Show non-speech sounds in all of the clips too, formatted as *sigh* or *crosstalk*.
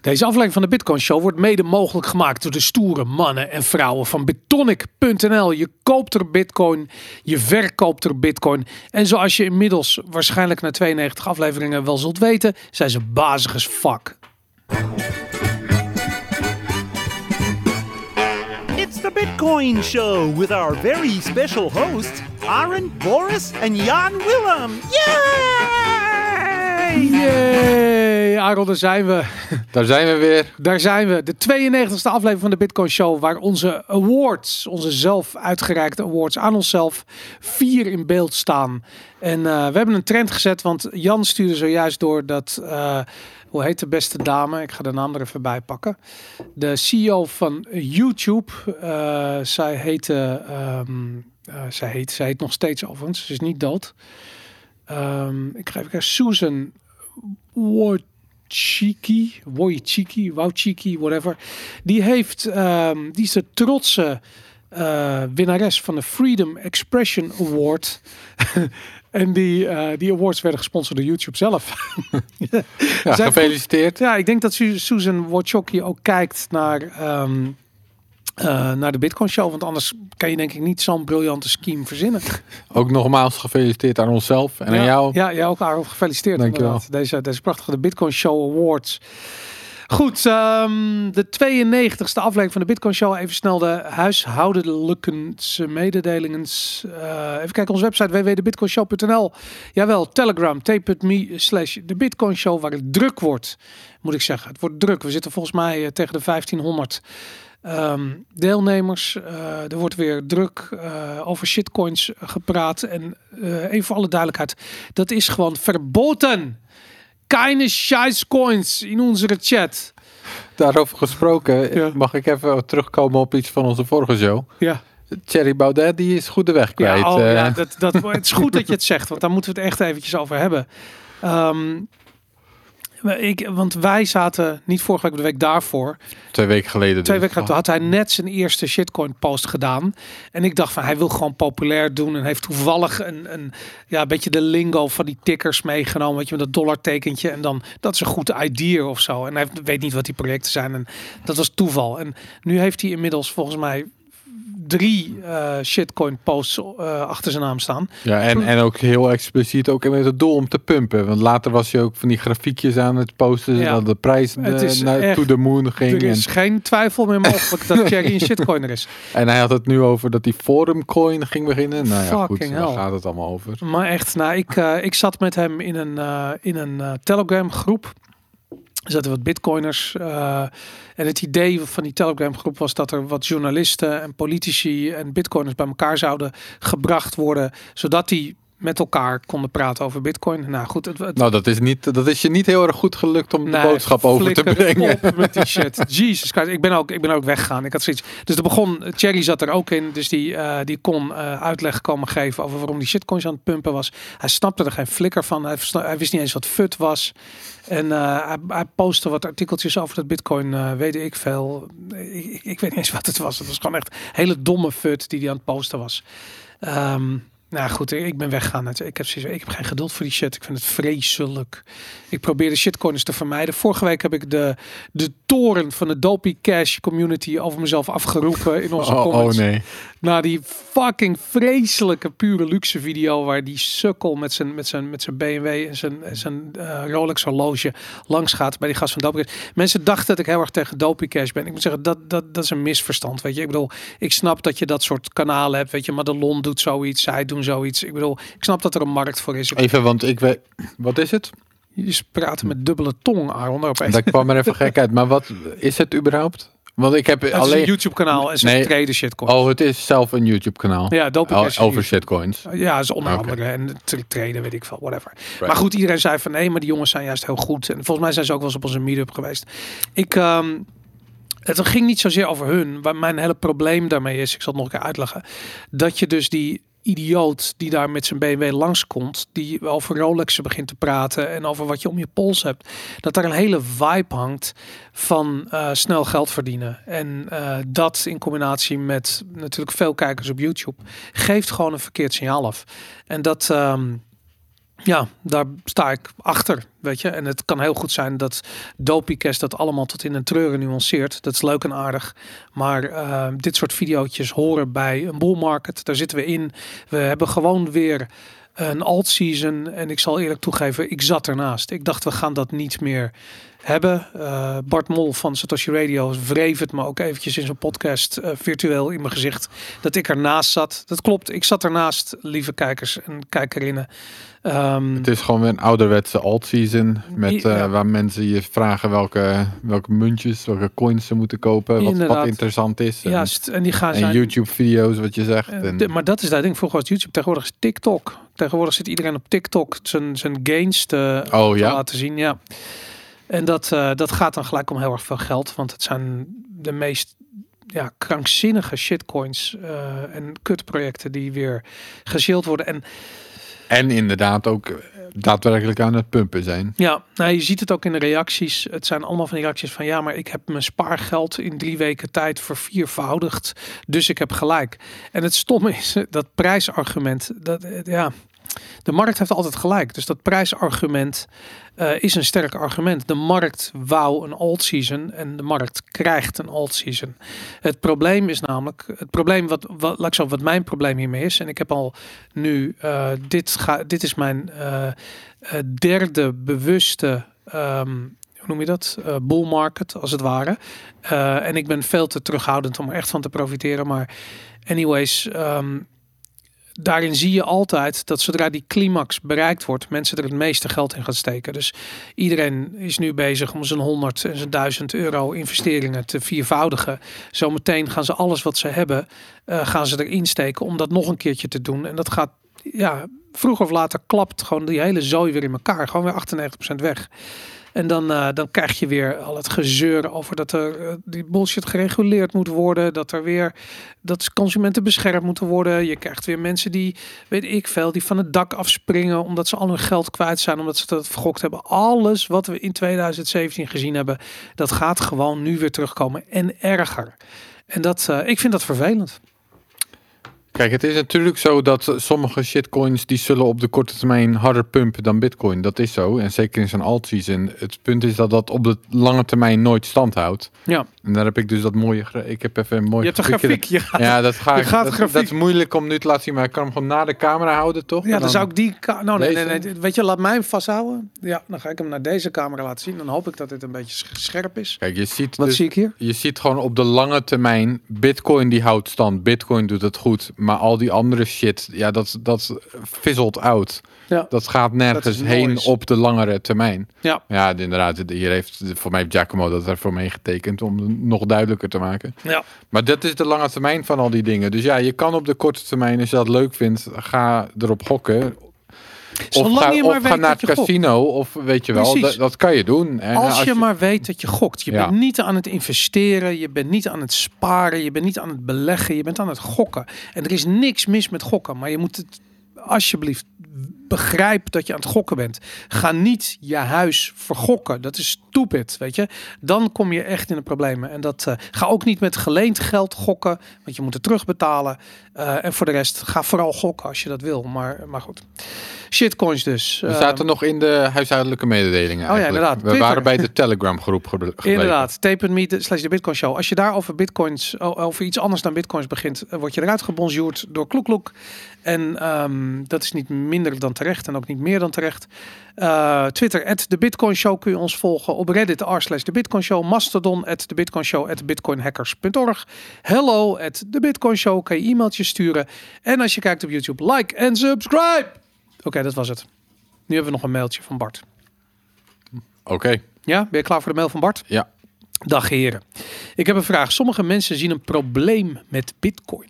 Deze aflevering van de Bitcoin Show wordt mede mogelijk gemaakt door de stoere mannen en vrouwen van Bitonic.nl. Je koopt er Bitcoin, je verkoopt er Bitcoin. En zoals je inmiddels waarschijnlijk na 92 afleveringen wel zult weten, zijn ze bazig as fuck. It's the Bitcoin Show with our very special hosts, Aaron, Boris, and Jan Willem. Yay! Yay, Aaron, daar zijn we. Daar zijn we weer. Daar zijn we. De 92e aflevering van de Bitcoin Show, waar onze awards, onze zelf uitgereikte awards aan onszelf, vier in beeld staan. En uh, we hebben een trend gezet, want Jan stuurde zojuist door dat, uh, hoe heet de beste dame? Ik ga de naam er even bij pakken. De CEO van YouTube, uh, zij heette, um, zij heet, zij heet nog steeds overigens, ze is niet dood. Um, ik ga even Susan Wojcicki, Wojcicki, Wojcicki, whatever. Die heeft, um, die is de trotse uh, winnares van de Freedom Expression Award. *laughs* en die, uh, die awards werden gesponsord door YouTube zelf. *laughs* ja, gefeliciteerd. Ja, ik denk dat Susan Wojcicki ook kijkt naar... Um, uh, naar de Bitcoin Show. Want anders kan je denk ik niet zo'n briljante scheme verzinnen. *laughs* Ook nogmaals gefeliciteerd aan onszelf en ja, aan jou. Ja, jou ook Aaron. Gefeliciteerd. Dankjewel. Deze, deze prachtige de Bitcoin Show Awards. Goed, um, de 92e aflevering van de Bitcoin Show. Even snel de huishoudelijke mededelingen. Uh, even kijken, onze website www.bitcoinshow.nl. Jawel, Telegram, t.me slash de Bitcoin Show, waar het druk wordt. Moet ik zeggen, het wordt druk. We zitten volgens mij uh, tegen de 1500 um, deelnemers. Uh, er wordt weer druk uh, over shitcoins gepraat. En uh, even voor alle duidelijkheid, dat is gewoon verboden. Keine coins in onze chat. Daarover gesproken, ja. mag ik even terugkomen op iets van onze vorige show? Ja. Thierry Baudet, die is goed de weg kwijt. Ja, oh, ja dat, dat, het is goed dat je het zegt, want daar moeten we het echt eventjes over hebben. Um, ik, want wij zaten niet vorige week, de week daarvoor. Twee weken geleden. Twee dus. weken geleden had hij net zijn eerste shitcoin post gedaan. En ik dacht van hij wil gewoon populair doen. En heeft toevallig een, een, ja, een beetje de lingo van die tickers meegenomen. Weet je, met dat dollartekentje. En dan dat is een goed idea of zo. En hij weet niet wat die projecten zijn. En dat was toeval. En nu heeft hij inmiddels volgens mij drie uh, shitcoin posts uh, achter zijn naam staan. Ja, en, en ook heel expliciet ook met het doel om te pumpen. Want later was je ook van die grafiekjes aan het posten. Ja. Dat de prijs de, naar echt, to the moon ging. Er is en... geen twijfel meer mogelijk dat *laughs* Cherry een shitcoin er is. En hij had het nu over dat die forumcoin ging beginnen. Nou ja, goed, daar gaat het allemaal over. Maar echt, nou, ik, uh, ik zat met hem in een, in een Telegram groep. Er zaten wat bitcoiners. Uh, en het idee van die Telegram groep was dat er wat journalisten en politici en bitcoiners bij elkaar zouden gebracht worden. Zodat die met elkaar konden praten over bitcoin. Nou goed, het, het, nou dat is niet, dat is je niet heel erg goed gelukt om nee, de boodschap over te brengen. met die shit. *laughs* Jesus Christ, ik ben ook, ik ben ook weggegaan. Ik had zoiets. Dus er begon, Cherry zat er ook in, dus die, uh, die kon uh, uitleg komen geven over waarom die shitcoins aan het pumpen was. Hij snapte er geen flikker van. Hij, hij wist niet eens wat FUT was. En uh, hij, hij postte wat artikeltjes over dat bitcoin, weet ik veel. Ik, ik, weet niet eens wat het was. Het was gewoon echt hele domme FUT die hij aan het posten was. Um, nou goed, ik ben weggegaan. Ik heb, ik heb geen geduld voor die shit. Ik vind het vreselijk. Ik probeer de shitcoins te vermijden. Vorige week heb ik de, de toren van de Dopey Cash community over mezelf afgeroepen in onze oh, comments. Oh nee. Na die fucking vreselijke pure luxe video waar die sukkel met zijn, met zijn, met zijn BMW en zijn, zijn uh, Rolex horloge langs gaat bij die gast van Dopey Cash. Mensen dachten dat ik heel erg tegen Dopey Cash ben. Ik moet zeggen, dat, dat, dat is een misverstand. Weet je, ik bedoel, ik snap dat je dat soort kanalen hebt. Weet je, Madelon doet zoiets, zij doen zoiets. Ik bedoel, ik snap dat er een markt voor is. Even, want ik weet, wat is het? Je praten met dubbele tong, Aaron. Dat kwam er even *laughs* gek uit. Maar wat is het überhaupt? Want ik heb alleen een YouTube kanaal en ze nee. shitcoins. Oh, het is zelf een YouTube kanaal. Ja, over shitcoins. Ja, is onder andere en treden weet ik veel, whatever. Right. Maar goed, iedereen zei van nee, maar die jongens zijn juist heel goed. En volgens mij zijn ze ook wel eens op onze meetup geweest. Ik um, het ging niet zozeer over hun. Waar mijn hele probleem daarmee is, ik zal het nog een keer uitleggen, dat je dus die idioot die daar met zijn BMW langskomt, die over Rolexen begint te praten en over wat je om je pols hebt, dat daar een hele vibe hangt van uh, snel geld verdienen. En uh, dat in combinatie met natuurlijk veel kijkers op YouTube geeft gewoon een verkeerd signaal af. En dat. Um, Ja, daar sta ik achter, weet je. En het kan heel goed zijn dat Dopicast dat allemaal tot in een treuren nuanceert. Dat is leuk en aardig. Maar uh, dit soort video's horen bij een bull market. Daar zitten we in. We hebben gewoon weer een alt season. En ik zal eerlijk toegeven, ik zat ernaast. Ik dacht, we gaan dat niet meer hebben. Uh, Bart Mol van Satoshi Radio wreef het me ook eventjes in zijn podcast uh, virtueel in mijn gezicht. Dat ik ernaast zat. Dat klopt, ik zat ernaast, lieve kijkers en kijkerinnen. Um, het is gewoon weer een ouderwetse alt-season. Met, uh, ja. Waar mensen je vragen welke, welke muntjes, welke coins ze moeten kopen. Wat, wat interessant is. En, Juist, en die gaan en YouTube-video's, wat je zegt. En, de, maar dat is dat ding. Vroeger was YouTube, tegenwoordig is TikTok. Tegenwoordig zit iedereen op TikTok zijn, zijn gains te, oh, te ja? laten zien. Ja. En dat, uh, dat gaat dan gelijk om heel erg veel geld. Want het zijn de meest ja, krankzinnige shitcoins uh, en kutprojecten die weer gezild worden. En, en inderdaad ook daadwerkelijk aan het pumpen zijn. Ja, nou, je ziet het ook in de reacties. Het zijn allemaal van die reacties van ja, maar ik heb mijn spaargeld in drie weken tijd verviervoudigd. Dus ik heb gelijk. En het stomme is dat prijsargument. Dat, ja, de markt heeft altijd gelijk. Dus dat prijsargument uh, is een sterk argument. De markt wou een alt season en de markt krijgt een alt season. Het probleem is namelijk, het probleem wat, wat, laat ik zo, wat mijn probleem hiermee is. En ik heb al nu, uh, dit, ga, dit is mijn uh, derde bewuste. Um, hoe noem je dat? Uh, bull market, als het ware. En ik ben veel te terughoudend om er echt van te profiteren. Maar anyways, um, daarin zie je altijd dat zodra die climax bereikt wordt, mensen er het meeste geld in gaan steken. Dus iedereen is nu bezig om zijn 100 en zijn 1000 euro investeringen te viervoudigen. Zometeen gaan ze alles wat ze hebben, uh, gaan ze erin steken om dat nog een keertje te doen. En dat gaat, ja, vroeger of later klapt gewoon die hele zooi weer in elkaar. Gewoon weer 98% weg. En dan, uh, dan krijg je weer al het gezeur over dat er uh, die bullshit gereguleerd moet worden. Dat er weer dat consumenten beschermd moeten worden. Je krijgt weer mensen die, weet ik veel, die van het dak afspringen omdat ze al hun geld kwijt zijn, omdat ze dat vergokt hebben. Alles wat we in 2017 gezien hebben, dat gaat gewoon nu weer terugkomen en erger. En dat, uh, ik vind dat vervelend. Kijk, het is natuurlijk zo dat sommige shitcoins die zullen op de korte termijn harder pumpen dan bitcoin. Dat is zo. En zeker in zo'n alt season. Het punt is dat dat op de lange termijn nooit stand houdt. Ja. En daar heb ik dus dat mooie... Ik heb even een mooi... Je hebt een grafiek. Je gaat, ja, dat, ga ik, gaat dat, is moeilijk om nu te laten zien. Maar ik kan hem gewoon naar de camera houden, toch? Ja, dan, dan, zou ik die... Nou, nee, nee, nee. Weet je, laat mij hem vasthouden. Ja, dan ga ik hem naar deze camera laten zien. Dan hoop ik dat dit een beetje scherp is. Kijk, je ziet... Wat dus, zie ik hier? Je ziet gewoon op de lange termijn... Bitcoin die houdt stand. Bitcoin doet het goed. Maar al die andere shit, ja, dat, dat fizzelt out. Ja. Dat gaat nergens heen op de langere termijn. Ja, ja inderdaad. Hier heeft voor mij Giacomo dat er voor mee getekend om het nog duidelijker te maken. Ja. Maar dat is de lange termijn van al die dingen. Dus ja, je kan op de korte termijn, als je dat leuk vindt, ga erop gokken. Of ga, je maar of ga naar het casino, gokt. of weet je wel, dat, dat, kan je doen. En als, als je, je, maar weet dat je gokt. Je ja. bent niet aan het investeren, je bent niet aan het sparen, je bent niet aan het beleggen, je bent aan het gokken. En er is niks mis met gokken, maar je moet het alsjeblieft begrijp dat je aan het gokken bent. Ga niet je huis vergokken. Dat is stupid, weet je. Dan kom je echt in de problemen. En dat uh, ga ook niet met geleend geld gokken, want je moet het terugbetalen. Uh, en voor de rest, ga vooral gokken als je dat wil. Maar, maar goed. Shitcoins dus. We zaten uh, nog in de huishoudelijke mededelingen. Oh ja, inderdaad. We Twitter. waren bij de Telegram groep *laughs* gebleven. Inderdaad. Tape.me slash de Bitcoin Show. Als je daar over bitcoins, over iets anders dan bitcoins begint, word je eruit gebonjourd door Kloekloek. En um, dat is niet minder dan terecht en ook niet meer dan terecht. Uh, Twitter, at de Bitcoin Show kun je ons volgen. Op Reddit, r slash de Bitcoin Show. Mastodon, at de Bitcoin Show, at bitcoinhackers.org. Hello, at de Bitcoin Show. Kan je e-mailtjes sturen. En als je kijkt op YouTube, like en subscribe. Oké, okay, dat was het. Nu hebben we nog een mailtje van Bart. Oké. Okay. Ja, ben je klaar voor de mail van Bart? Ja. Dag heren. Ik heb een vraag. Sommige mensen zien een probleem met Bitcoin.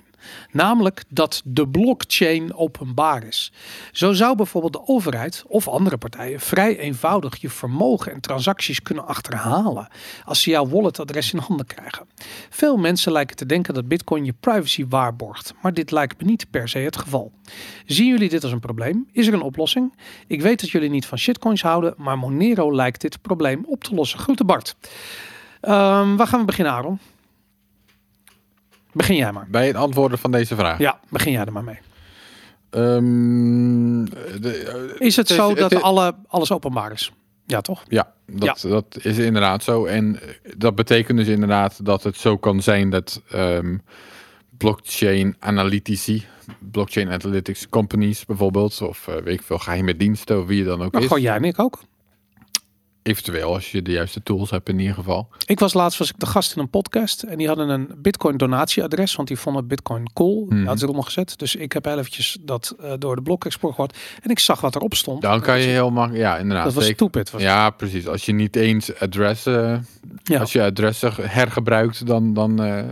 Namelijk dat de blockchain openbaar is. Zo zou bijvoorbeeld de overheid of andere partijen vrij eenvoudig je vermogen en transacties kunnen achterhalen als ze jouw walletadres in handen krijgen. Veel mensen lijken te denken dat Bitcoin je privacy waarborgt, maar dit lijkt me niet per se het geval. Zien jullie dit als een probleem? Is er een oplossing? Ik weet dat jullie niet van shitcoins houden, maar Monero lijkt dit probleem op te lossen. Groeten Bart. Um, waar gaan we beginnen, Aaron? Begin jij maar. Bij het antwoorden van deze vraag. Ja, begin jij er maar mee. Ehm, de- Is het zo dat alle, alles openbaar is? Ja, toch? Ja, dat, dat is inderdaad zo. En eh, dat betekent dus inderdaad dat het zo kan zijn dat ehm, blockchain analytici, blockchain analytics companies bijvoorbeeld, of eh, weet ik veel, geheime diensten, of wie je dan ook Maar is. gewoon jij en ik ook. Eventueel, als je de juiste tools hebt in ieder geval. Ik was laatst was ik de gast in een podcast en die hadden een Bitcoin donatieadres, want die vonden Bitcoin cool. Mhm. hadden ze eronder gezet. Dus ik heb eventjes dat eh, door de blok export gehoord en ik zag wat erop stond. Dan kan je heel makkelijk, ja inderdaad. dat was stupid. Was Ja, precies. Als je niet eens adressen, Ja. als je adressen hergebruikt, dan... dan eh,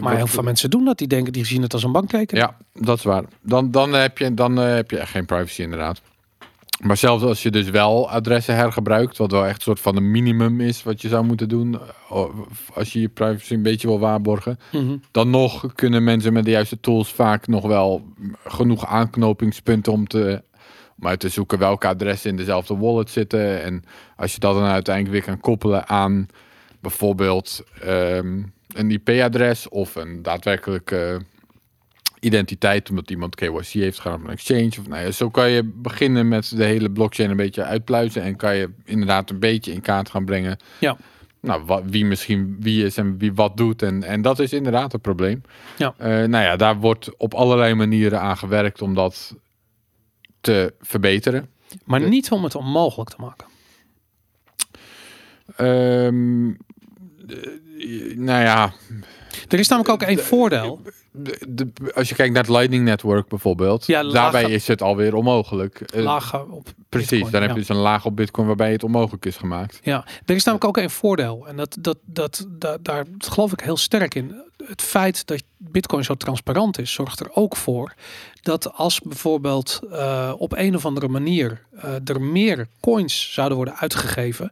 maar heel veel mensen doen dat. Die denken, die zien het als een bankrekening. Ja, dat is waar. Dan, dan, heb, je, dan eh, heb je echt geen privacy inderdaad. Maar zelfs als je dus wel adressen hergebruikt, wat wel echt een soort van een minimum is wat je zou moeten doen, eh, als je je privacy een beetje wil waarborgen, Mhm. dan nog kunnen mensen met de juiste tools vaak nog wel genoeg aanknopingspunten om, te, om uit te zoeken welke adressen in dezelfde wallet zitten. En als je dat dan uiteindelijk weer kan koppelen aan bijvoorbeeld ehm, een IP-adres of een daadwerkelijke identiteit, omdat iemand KYC heeft gedaan op een exchange. Of, nou ja, zo kan je beginnen met de hele blockchain een beetje uitpluizen en kan je inderdaad een beetje in kaart gaan brengen. Ja. Nou, wat, wie misschien wie is en wie wat doet. En, en dat is inderdaad een probleem. Ja. Eh, nou ja, daar wordt op allerlei manieren aan gewerkt om dat te verbeteren. Maar niet om het onmogelijk te maken. Ehm, eh, nou ja, Er is namelijk ook één voordeel. De, de- als je kijkt naar het Lightning Network bijvoorbeeld, Ja, daarbij is het alweer onmogelijk. Eh, Lager op Precies, Bitcoin, dan heb je dus een laag op Bitcoin waarbij het onmogelijk is gemaakt. Ja, er is namelijk ook een voordeel. En dat, dat, dat, dat, daar geloof ik heel sterk in. Het feit dat Bitcoin zo transparant is, zorgt er ook voor dat als bijvoorbeeld eh, op een of andere manier eh, er meer coins zouden worden uitgegeven,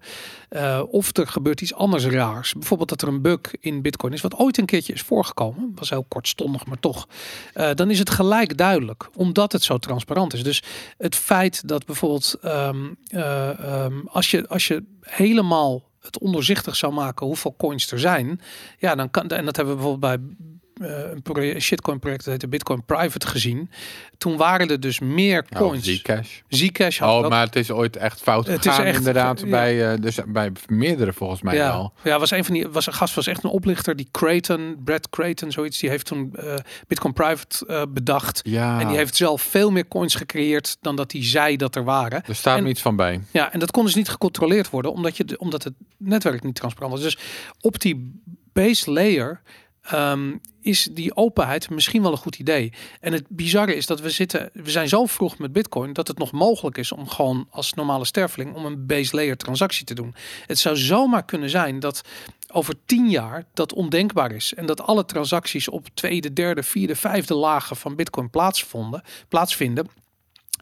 of er gebeurt iets anders raars, bijvoorbeeld dat er een bug in Bitcoin is, wat ooit een keertje is voorgekomen, was heel kortstondig, maar toch, eh, dan is het gelijk duidelijk, omdat het zo transparant is. Dus het feit dat bijvoorbeeld ehm, eh, ehm, als, je, als je helemaal het onderzichtig zou maken hoeveel coins er zijn, ja, dan kan en dat hebben we bijvoorbeeld bij een proje- shitcoin project dat heette Bitcoin Private gezien. Toen waren er dus meer Oh, coins. Zcash. Zcash had Oh, dat. maar het is ooit echt fout Het is echt- inderdaad ja. bij, eh, dus bij meerdere volgens mij ja, wel. ja, was een van die was een gast was echt een oplichter die Creighton, Brad Creighton, zoiets. Die heeft toen eh, Bitcoin Private eh, bedacht. Ja, En die heeft zelf veel meer coins gecreëerd dan dat hij zei dat er waren. er staat en- me iets van bij. Ja, en dat kon dus niet gecontroleerd worden, omdat, je, omdat het netwerk niet transparant was. Dus op die base layer ehm, is die openheid misschien wel een goed idee. En het bizarre is dat we zitten, we zijn zo vroeg met Bitcoin dat het nog mogelijk is om gewoon als normale sterfeling om een base layer transactie te doen. Het zou zomaar kunnen zijn dat over tien jaar dat ondenkbaar is en dat alle transacties op tweede, derde, vierde, vijfde lagen van Bitcoin plaatsvonden, plaatsvinden.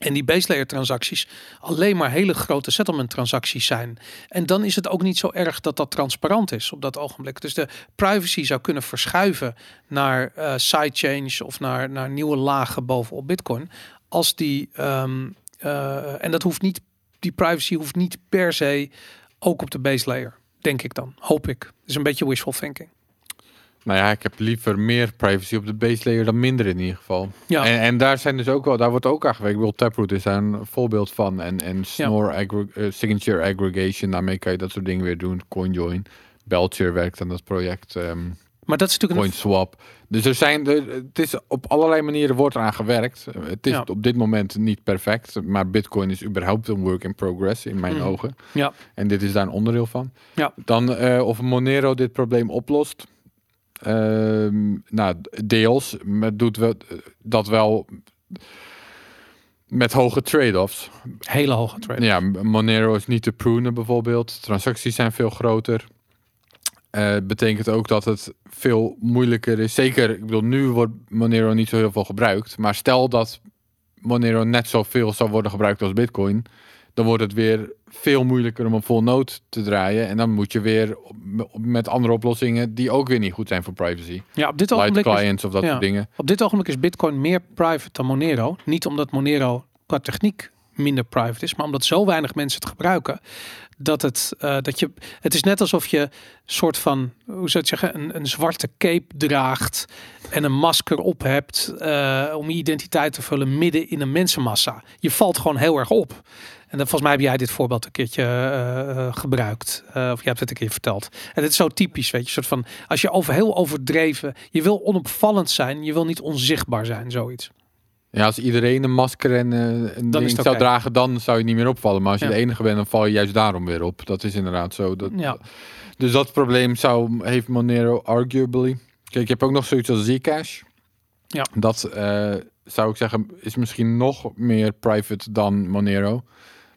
En die base layer transacties alleen maar hele grote settlement transacties zijn. En dan is het ook niet zo erg dat dat transparant is op dat ogenblik. Dus de privacy zou kunnen verschuiven naar eh sidechains of naar, naar nieuwe lagen bovenop Bitcoin. Als die, ehm, eh, en dat hoeft niet, die privacy hoeft niet per se ook op de base layer. Denk ik dan, hoop ik. Is een beetje wishful thinking. Nou ja, ik heb liever meer privacy op de base layer dan minder in ieder geval. Ja. En, en daar zijn dus ook wel, daar wordt ook aan gewerkt. Ik wil Taproot is daar een voorbeeld van. En, en Snore aggre- eh, Signature Aggregation, daarmee kan je dat soort dingen weer doen. CoinJoin. Belcher werkt aan dat project. ehm Maar dat is natuurlijk een, CoinSwap. Dus er zijn, er, het is op allerlei manieren wordt eraan gewerkt. Het is Ja. op dit moment niet perfect, maar Bitcoin is überhaupt een work in progress in mijn Mhm. ogen. ja, En dit is daar een onderdeel van. Ja. Dan eh, of Monero dit probleem oplost. Ehm, nou, deels, maar doet we dat wel met hoge trade-offs. hele hoge trade. Ja, Monero is niet te prunen bijvoorbeeld. Transacties zijn veel groter. Eh betekent ook dat het veel moeilijker is. Zeker, ik bedoel, nu wordt Monero niet zo heel veel gebruikt. Maar stel dat Monero net zoveel zou worden gebruikt als Bitcoin, dan wordt het weer veel moeilijker om een full node te draaien. En dan moet je weer met andere oplossingen die ook weer niet goed zijn voor privacy. Ja, op dit Light ogenblik is, clients of dat ja. soort dingen. Op dit ogenblik is Bitcoin meer private dan Monero. Niet omdat Monero qua techniek minder private is, maar omdat zo weinig mensen het gebruiken, dat het, eh, dat je, het is net alsof je soort van, hoe zou je het zeggen, een, een zwarte cape draagt en een masker op hebt eh, om je identiteit te vullen midden in een mensenmassa. Je valt gewoon heel erg op. En dan, volgens mij heb jij dit voorbeeld een keertje eh, eh, gebruikt. Eh, of je hebt het een keer verteld. En het is zo typisch, weet je. Soort van, als je over heel overdreven... Je wil onopvallend zijn. Je wil niet onzichtbaar zijn, zoiets. Ja, als iedereen een masker en een ding zou dragen, dan zou je niet meer opvallen. Maar als je Ja. de enige bent, dan val je juist daarom weer op. Dat is inderdaad zo. Dat, Ja. Dus dat probleem zou, heeft Monero arguably. Kijk, je hebt ook nog zoiets als Zcash. Ja. Dat zou ik zeggen, is misschien nog meer private dan Monero.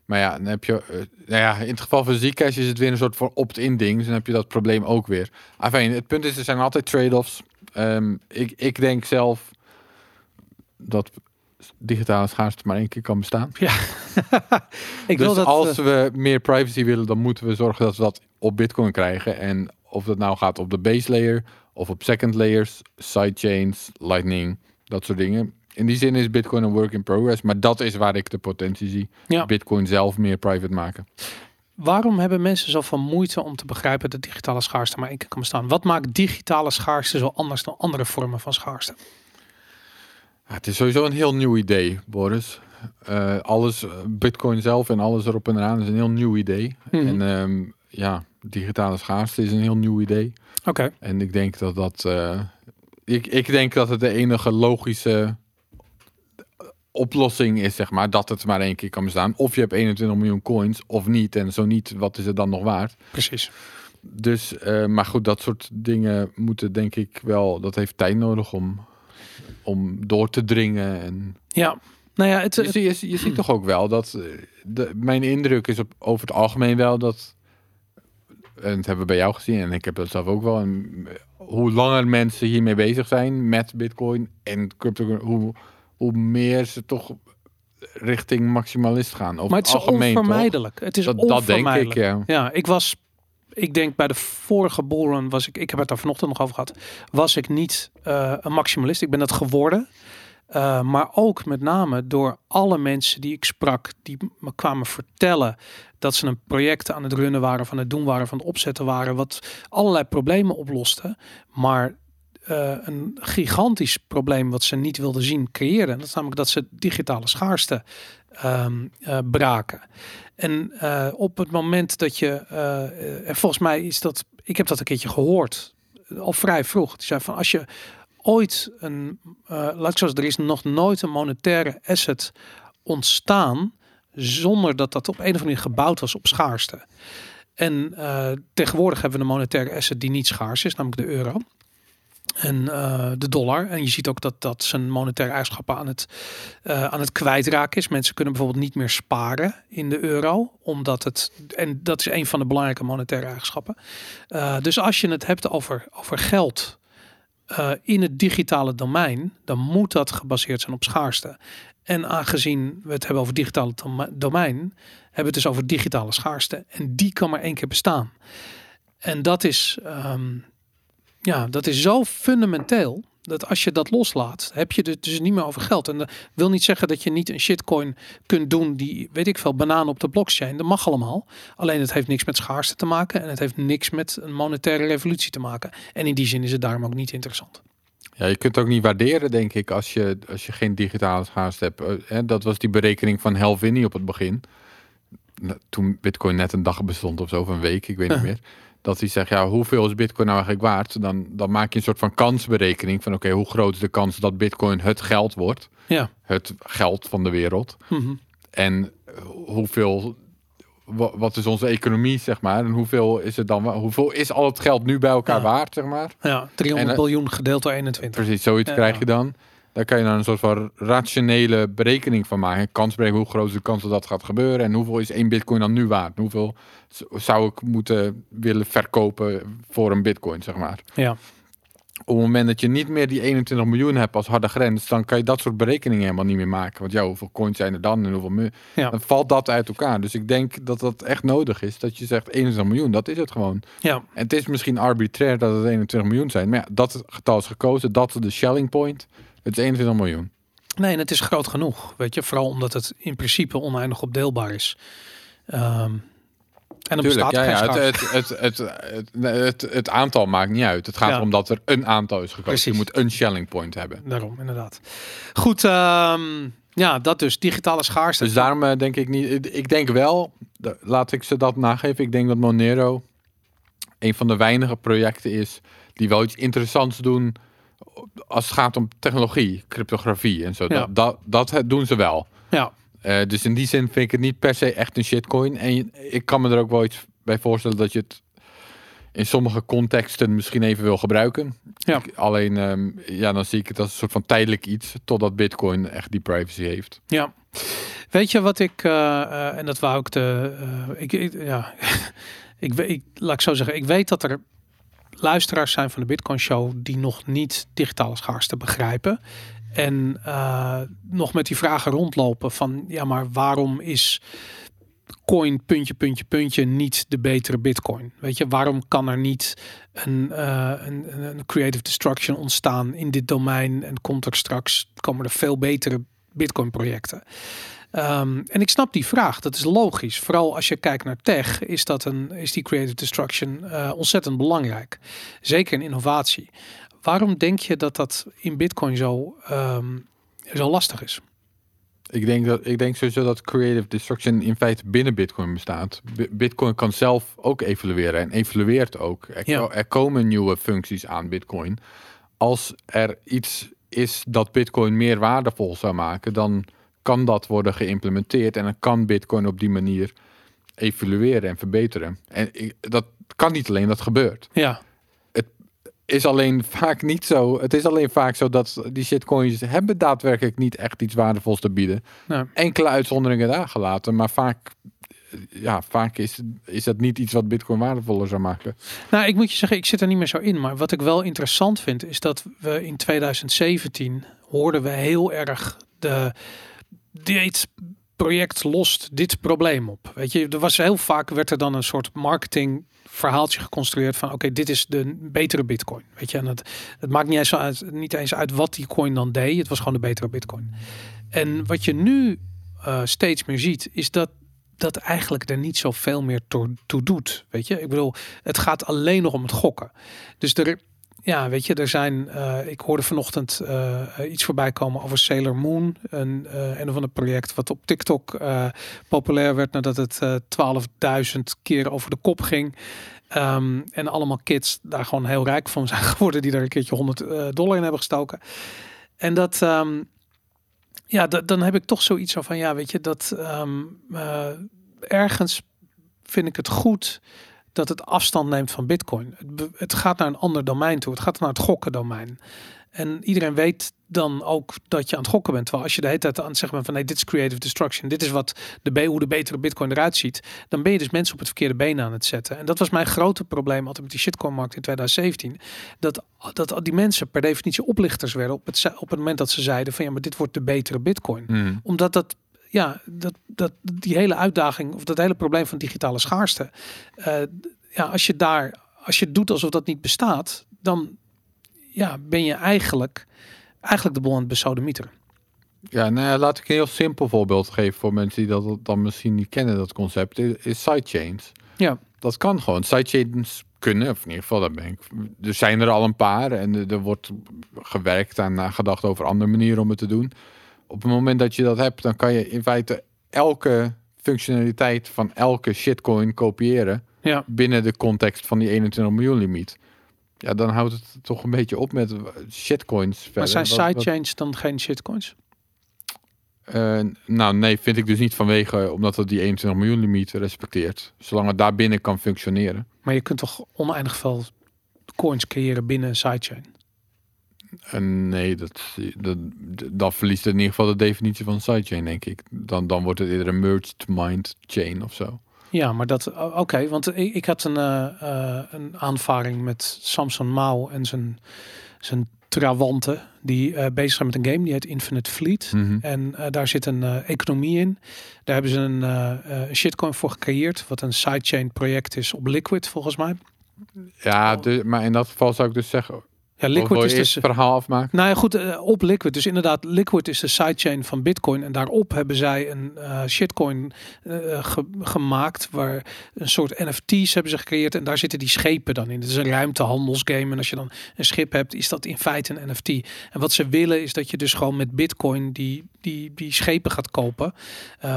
Maar ja, dan heb je, eh, nou ja, in het geval van Zcash is het weer een soort van opt-in ding. Dus dan heb je dat probleem ook weer. Enfin, het punt is, er zijn altijd trade-offs. Ehm, ik, ik denk zelf dat digitale schaarste maar één keer kan bestaan. *laughs* Ik dus wil dat... als eh, we meer privacy willen, dan moeten we zorgen dat we dat op Bitcoin krijgen. En of dat nou gaat op de base layer of op second layers, sidechains, Lightning, dat soort dingen. In die zin is Bitcoin een work in progress, maar dat is waar ik de potentie zie. Ja. Bitcoin zelf meer private maken. waarom hebben mensen zoveel moeite om te begrijpen dat digitale schaarste maar één keer kan bestaan? Wat maakt digitale schaarste zo anders dan andere vormen van schaarste? Ja, het is sowieso een heel nieuw idee, Boris. Eh, alles, eh, Bitcoin zelf en alles erop en eraan is een heel nieuw idee. Mhm. En ehm, ja, digitale schaarste is een heel nieuw idee. Oké, En ik denk dat dat. eh, ik, ik denk dat het de enige logische oplossing is, zeg maar, dat het maar één keer kan bestaan. Of je hebt 21 miljoen coins, of niet. En zo niet, wat is het dan nog waard? precies. Dus, eh, maar goed, dat soort dingen moeten denk ik wel. Dat heeft tijd nodig om, om door te dringen. En Ja, nou ja, het, je, het- je, zie- je ziet toch ook wel dat. eh, De, mijn indruk is op, over het algemeen wel dat. En dat hebben we bij jou gezien en ik heb dat zelf ook wel. En eh, hoe langer mensen hiermee bezig zijn met Bitcoin en crypto, hoe, hoe meer ze toch richting maximalist gaan. Over maar het is algemeen, toch? Het is Dat, dat denk ik, ja. Ja, ik was, ik denk bij de vorige bullrun was ik, ik heb het daar vanochtend nog over gehad, was ik niet eh, een maximalist. Ik ben dat geworden. Eh, maar ook met name door alle mensen die ik sprak, die me kwamen vertellen dat ze een project aan het runnen waren, van het doen waren, van het opzetten waren, wat allerlei problemen oploste. Maar eh, een gigantisch probleem wat ze niet wilden zien creëren. Dat is namelijk dat ze digitale schaarste ehm, eh, braken. En eh, op het moment dat je, en volgens mij is dat, ik heb dat een keertje gehoord, eh, al vrij vroeg. Die zei van als je ooit een, laat ik er is nog nooit een monetaire asset ontstaan zonder dat dat op een of andere manier gebouwd was op schaarste. En tegenwoordig hebben we een monetaire asset die niet schaars is, namelijk de euro. En eh, de dollar. En je ziet ook dat dat zijn monetaire eigenschappen aan het, eh, aan het kwijtraken is. Mensen kunnen bijvoorbeeld niet meer sparen in de euro. Omdat het. En dat is een van de belangrijke monetaire eigenschappen. Eh, dus als je het hebt over, over geld in het digitale domein, dan moet dat gebaseerd zijn op schaarste. En aangezien we het hebben over digitale dome- domein, hebben we het dus over digitale schaarste. En die kan maar één keer bestaan. En dat is, ehm, ja, dat is zo fundamenteel. Dat als je dat loslaat, heb je het dus niet meer over geld. En dat wil niet zeggen dat je niet een shitcoin kunt doen die, weet ik veel, bananen op de blockchain. Dat mag allemaal. Alleen het heeft niks met schaarste te maken. En het heeft niks met een monetaire revolutie te maken. En in die zin is het daarom ook niet interessant. Ja, je kunt het ook niet waarderen, denk ik, als je, als je geen digitale schaarste hebt. Eh, dat was die berekening van Helvini op het begin. Toen Bitcoin net een dag bestond of zo, of een week, ik weet niet meer. Dat hij zegt, ja, hoeveel is Bitcoin nou eigenlijk waard? Dan, dan maak je een soort van kansberekening van, oké, hoe groot is de kans dat Bitcoin het geld wordt? Ja. Het geld van de wereld. Mhm. En hoeveel, wa- wat is onze economie, zeg maar? En hoeveel is het dan, hoeveel is al het geld nu bij elkaar Ja. waard, zeg maar? Ja, 300 En, eh, biljoen gedeeld door 21. Precies, zoiets Ja. krijg je dan. Daar kan je dan een soort van rationele berekening van maken. Kansberekening, hoe groot is de kans dat dat gaat gebeuren? En hoeveel is één bitcoin dan nu waard? Hoeveel zou ik moeten willen verkopen voor een bitcoin, zeg maar? Ja. Op het moment dat je niet meer die 21 miljoen hebt als harde grens, dan kan je dat soort berekeningen helemaal niet meer maken. Want ja, hoeveel coins zijn er dan en hoeveel mu- Ja. Dan valt dat uit elkaar. Dus ik denk dat dat echt nodig is. Dat je zegt 21 miljoen, dat is het gewoon. Ja. En het is misschien arbitrair dat het 21 miljoen zijn. Maar ja, dat getal is gekozen. Dat is de Shelling point. Het is 21 miljoen. Nee, en het is groot genoeg. Weet je, vooral omdat het in principe oneindig opdeelbaar is. Ehm, En dan Tuurlijk, bestaat ja, het, het, aantal maakt niet uit. Het gaat Ja. erom dat er een aantal is gekozen. Precies. Je moet een selling point hebben. Daarom, inderdaad. Goed, ehm, ja, dat dus. Digitale schaarste. Dus daarom eh, denk ik niet. ik- denk wel, laat ik ze dat nageven. Ik denk dat Monero een van de weinige projecten is die wel iets interessants doen als het gaat om technologie, cryptografie en zo. Ja. Dat, dat, dat doen ze wel. Ja, Eh, dus in die zin vind ik het niet per se echt een shitcoin. En je- ik kan me er ook wel iets bij voorstellen dat je het in sommige contexten misschien even wil gebruiken. Ja. Ik- alleen, ehm, ja, dan zie ik het als een soort van tijdelijk iets totdat Bitcoin echt die privacy heeft. ja. Weet je wat ik, eh, eh, en dat wou ik de, ik, ik- ja, *laughs* ik, ik, laat ik zo zeggen, ik weet dat er luisteraars zijn van de Bitcoin Show die nog niet digitale schaarste begrijpen. En eh, nog met die vragen rondlopen van, ja, maar waarom is coin puntje, puntje, puntje niet de betere bitcoin? Weet je, waarom kan er niet een, eh, een, een- creative destruction ontstaan in dit domein en komt er straks, komen er veel betere bitcoin projecten? Ehm, en ik snap die vraag, dat is logisch. Vooral als je kijkt naar tech, is, dat een, is die creative destruction eh, ontzettend belangrijk. Zeker in innovatie. Waarom denk je dat dat in bitcoin zo, ehm, zo lastig is? Ik denk, dat, ik denk sowieso dat creative destruction in feite binnen Bitcoin bestaat. Bi- Bitcoin kan zelf ook evolueren en evolueert ook. Er, Ja. er komen nieuwe functies aan Bitcoin. Als er iets is dat Bitcoin meer waardevol zou maken, dan kan dat worden geïmplementeerd en dan kan Bitcoin op die manier evolueren en verbeteren. En ik, dat kan niet alleen, dat gebeurt. Ja, Is alleen vaak niet zo. Het is alleen vaak zo dat die shitcoins hebben daadwerkelijk niet echt iets waardevols te bieden nou, enkele uitzonderingen daar gelaten, maar vaak, ja, vaak is, is dat niet iets wat Bitcoin waardevoller zou maken. Nou, ik moet je zeggen, ik zit er niet meer zo in. Maar wat ik wel interessant vind, is dat we in 2017 hoorden we heel erg de dit project lost dit probleem op. Weet je, er was heel vaak werd er dan een soort marketing verhaaltje geconstrueerd van oké, dit is de betere bitcoin. Weet je, en het, maakt niet eens, uit, niet eens uit wat die coin dan deed. Het was gewoon de betere bitcoin. En wat je nu eh, steeds meer ziet, is dat dat eigenlijk er niet zoveel meer toe, toe doet. Weet je, ik bedoel, het gaat alleen nog om het gokken. Dus er, ja, weet je, er zijn. eh, ik hoorde vanochtend eh, iets voorbij komen over Sailor Moon, een eh een of ander project wat op TikTok eh, populair werd nadat het eh 12.000 keer over de kop ging. Ehm, en allemaal kids daar gewoon heel rijk van zijn *laughs* geworden, die daar een keertje 100 eh, dollar in hebben gestoken. En dat, ehm, ja, da- dan heb ik toch zoiets van, ja, weet je, dat ehm, eh, ergens vind ik het goed dat het afstand neemt van Bitcoin. Het, het gaat naar een ander domein toe. Het gaat naar het gokken domein. En iedereen weet dan ook dat je aan het gokken bent. Terwijl als je de hele tijd aan het zeggen bent van nee, dit is creative destruction. Dit is wat de, hoe de betere bitcoin eruit ziet. Dan ben je dus mensen op het verkeerde been aan het zetten. En dat was mijn grote probleem altijd met die shitcoin markt in 2017. Dat, dat die mensen per definitie oplichters werden op het, op het moment dat ze zeiden van ja, maar dit wordt de betere bitcoin omdat dat, ja, dat, dat, die hele uitdaging of dat hele probleem van digitale schaarste. eh, ja, als je daar, als je doet alsof dat niet bestaat, dan ja, ben je eigenlijk, eigenlijk de boel aan het besodemieteren. Ja, nou ja, laat ik een heel simpel voorbeeld geven voor mensen die dat dan misschien niet kennen, dat concept, is, sidechains. Ja, Dat kan gewoon. Sidechains kunnen, of in ieder geval, dat ben ik. Er zijn er al een paar en er, er wordt gewerkt aan nagedacht over andere manieren om het te doen. Op het moment dat je dat hebt, dan kan je in feite elke functionaliteit van elke shitcoin kopiëren ja, binnen de context van die 21 miljoen limiet. Ja, dan houdt het toch een beetje op met shitcoins. Verder. maar zijn sidechains dan geen shitcoins? Eh, nou, nee, vind ik dus niet vanwege, omdat het die 21 miljoen limiet respecteert. Zolang het daarbinnen kan functioneren. Maar je kunt toch oneindig veel coins creëren binnen een sidechain? En nee, dat, dat, dan verliest in ieder geval de definitie van sidechain, denk ik. Dan, dan wordt het eerder een merged mind chain of zo. Ja, maar dat, oké, want ik, ik had een, eh, eh, een aanvaring met Samson Mao en zijn, zijn trawanten die eh, bezig zijn met een game die heet Infinite Fleet. Mhm. En eh, daar zit een eh, economie in. Daar hebben ze een eh, eh, shitcoin voor gecreëerd, wat een sidechain project is op Liquid volgens mij. Ja, de, maar in dat geval zou ik dus zeggen, Ja, Liquid is dus... het verhaal afmaken? Nou ja, goed, eh, op Liquid. Dus inderdaad, Liquid is de sidechain van Bitcoin. En daarop hebben zij een eh, shitcoin eh, ge- gemaakt. Waar een soort NFT's hebben ze gecreëerd. En daar zitten die schepen dan in. Het is een ruimtehandelsgame. En als je dan een schip hebt, is dat in feite een NFT. En wat ze willen is dat je dus gewoon met Bitcoin die, die, die schepen gaat kopen.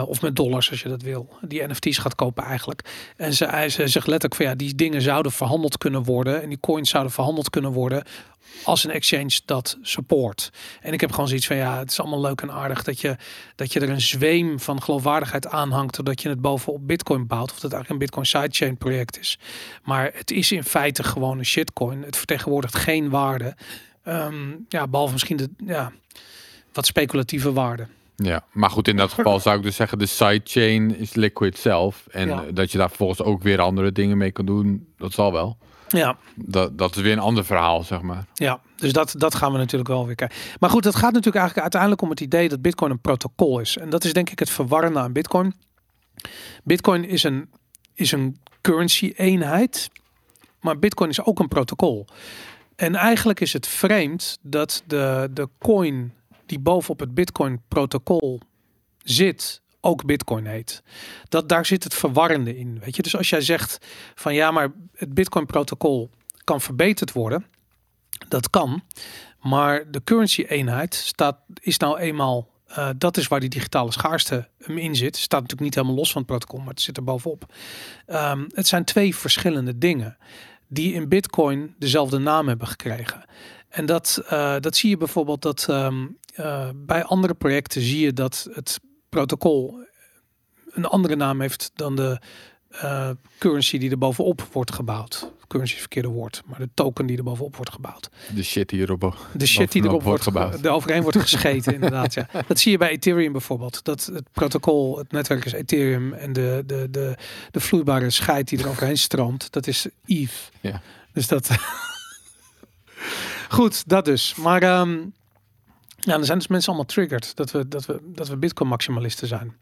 Of met dollars als je dat wil. Die NFT's gaat kopen eigenlijk. En ze, ze zegt letterlijk van ja, die dingen zouden verhandeld kunnen worden. En die coins zouden verhandeld kunnen worden als een exchange dat support. En ik heb gewoon zoiets van ja, het is allemaal leuk en aardig dat je, dat je er een zweem van geloofwaardigheid aanhangt doordat je het bovenop Bitcoin bouwt. Of dat eigenlijk een Bitcoin sidechain project is. Maar het is in feite gewoon een shitcoin. Het vertegenwoordigt geen waarde. Ehm, ja, behalve misschien de ja, wat speculatieve waarde. Ja, maar goed, in dat *laughs* geval zou ik dus zeggen, de sidechain is Liquid zelf. En Ja. dat je daar vervolgens ook weer andere dingen mee kan doen, dat zal wel. Ja, Dat, dat is weer een ander verhaal, zeg maar. Ja, dus dat, dat gaan we natuurlijk wel weer kijken. Maar goed, het gaat natuurlijk eigenlijk uiteindelijk om het idee dat Bitcoin een protocol is. En dat is denk ik het verwarrende aan Bitcoin. Bitcoin is een, is een currency-eenheid, maar Bitcoin is ook een protocol. En eigenlijk is het vreemd dat de, de coin die bovenop het Bitcoin-protocol zit, ook Bitcoin heet. Dat, daar zit het verwarrende in. Weet je? Dus als jij zegt van ja, maar het Bitcoin-protocol kan verbeterd worden, dat kan. Maar de currency-eenheid staat, is nou eenmaal, eh, dat is waar die digitale schaarste hem in zit. Staat natuurlijk niet helemaal los van het protocol, maar het zit er bovenop. Ehm, het zijn twee verschillende dingen die in Bitcoin dezelfde naam hebben gekregen. En dat, eh, dat zie je bijvoorbeeld dat ehm, eh, bij andere projecten zie je dat het protocol een andere naam heeft dan de eh, currency die er bovenop wordt gebouwd. Currency is het verkeerde woord, maar de token die er bovenop wordt gebouwd. De shit hierop. De shit die erop wordt gebouwd. De overheen wordt gescheten, inderdaad. Ja. *laughs* Dat zie je bij Ethereum bijvoorbeeld. Dat het protocol, het netwerk is Ethereum en de, de, de, de vloeibare scheid die er overheen stroomt, dat is ETH. Ja. Dus dat. *laughs* Goed, dat dus. Maar ehm, ja, dan zijn dus mensen allemaal triggered dat we, dat we, dat we Bitcoin maximalisten zijn.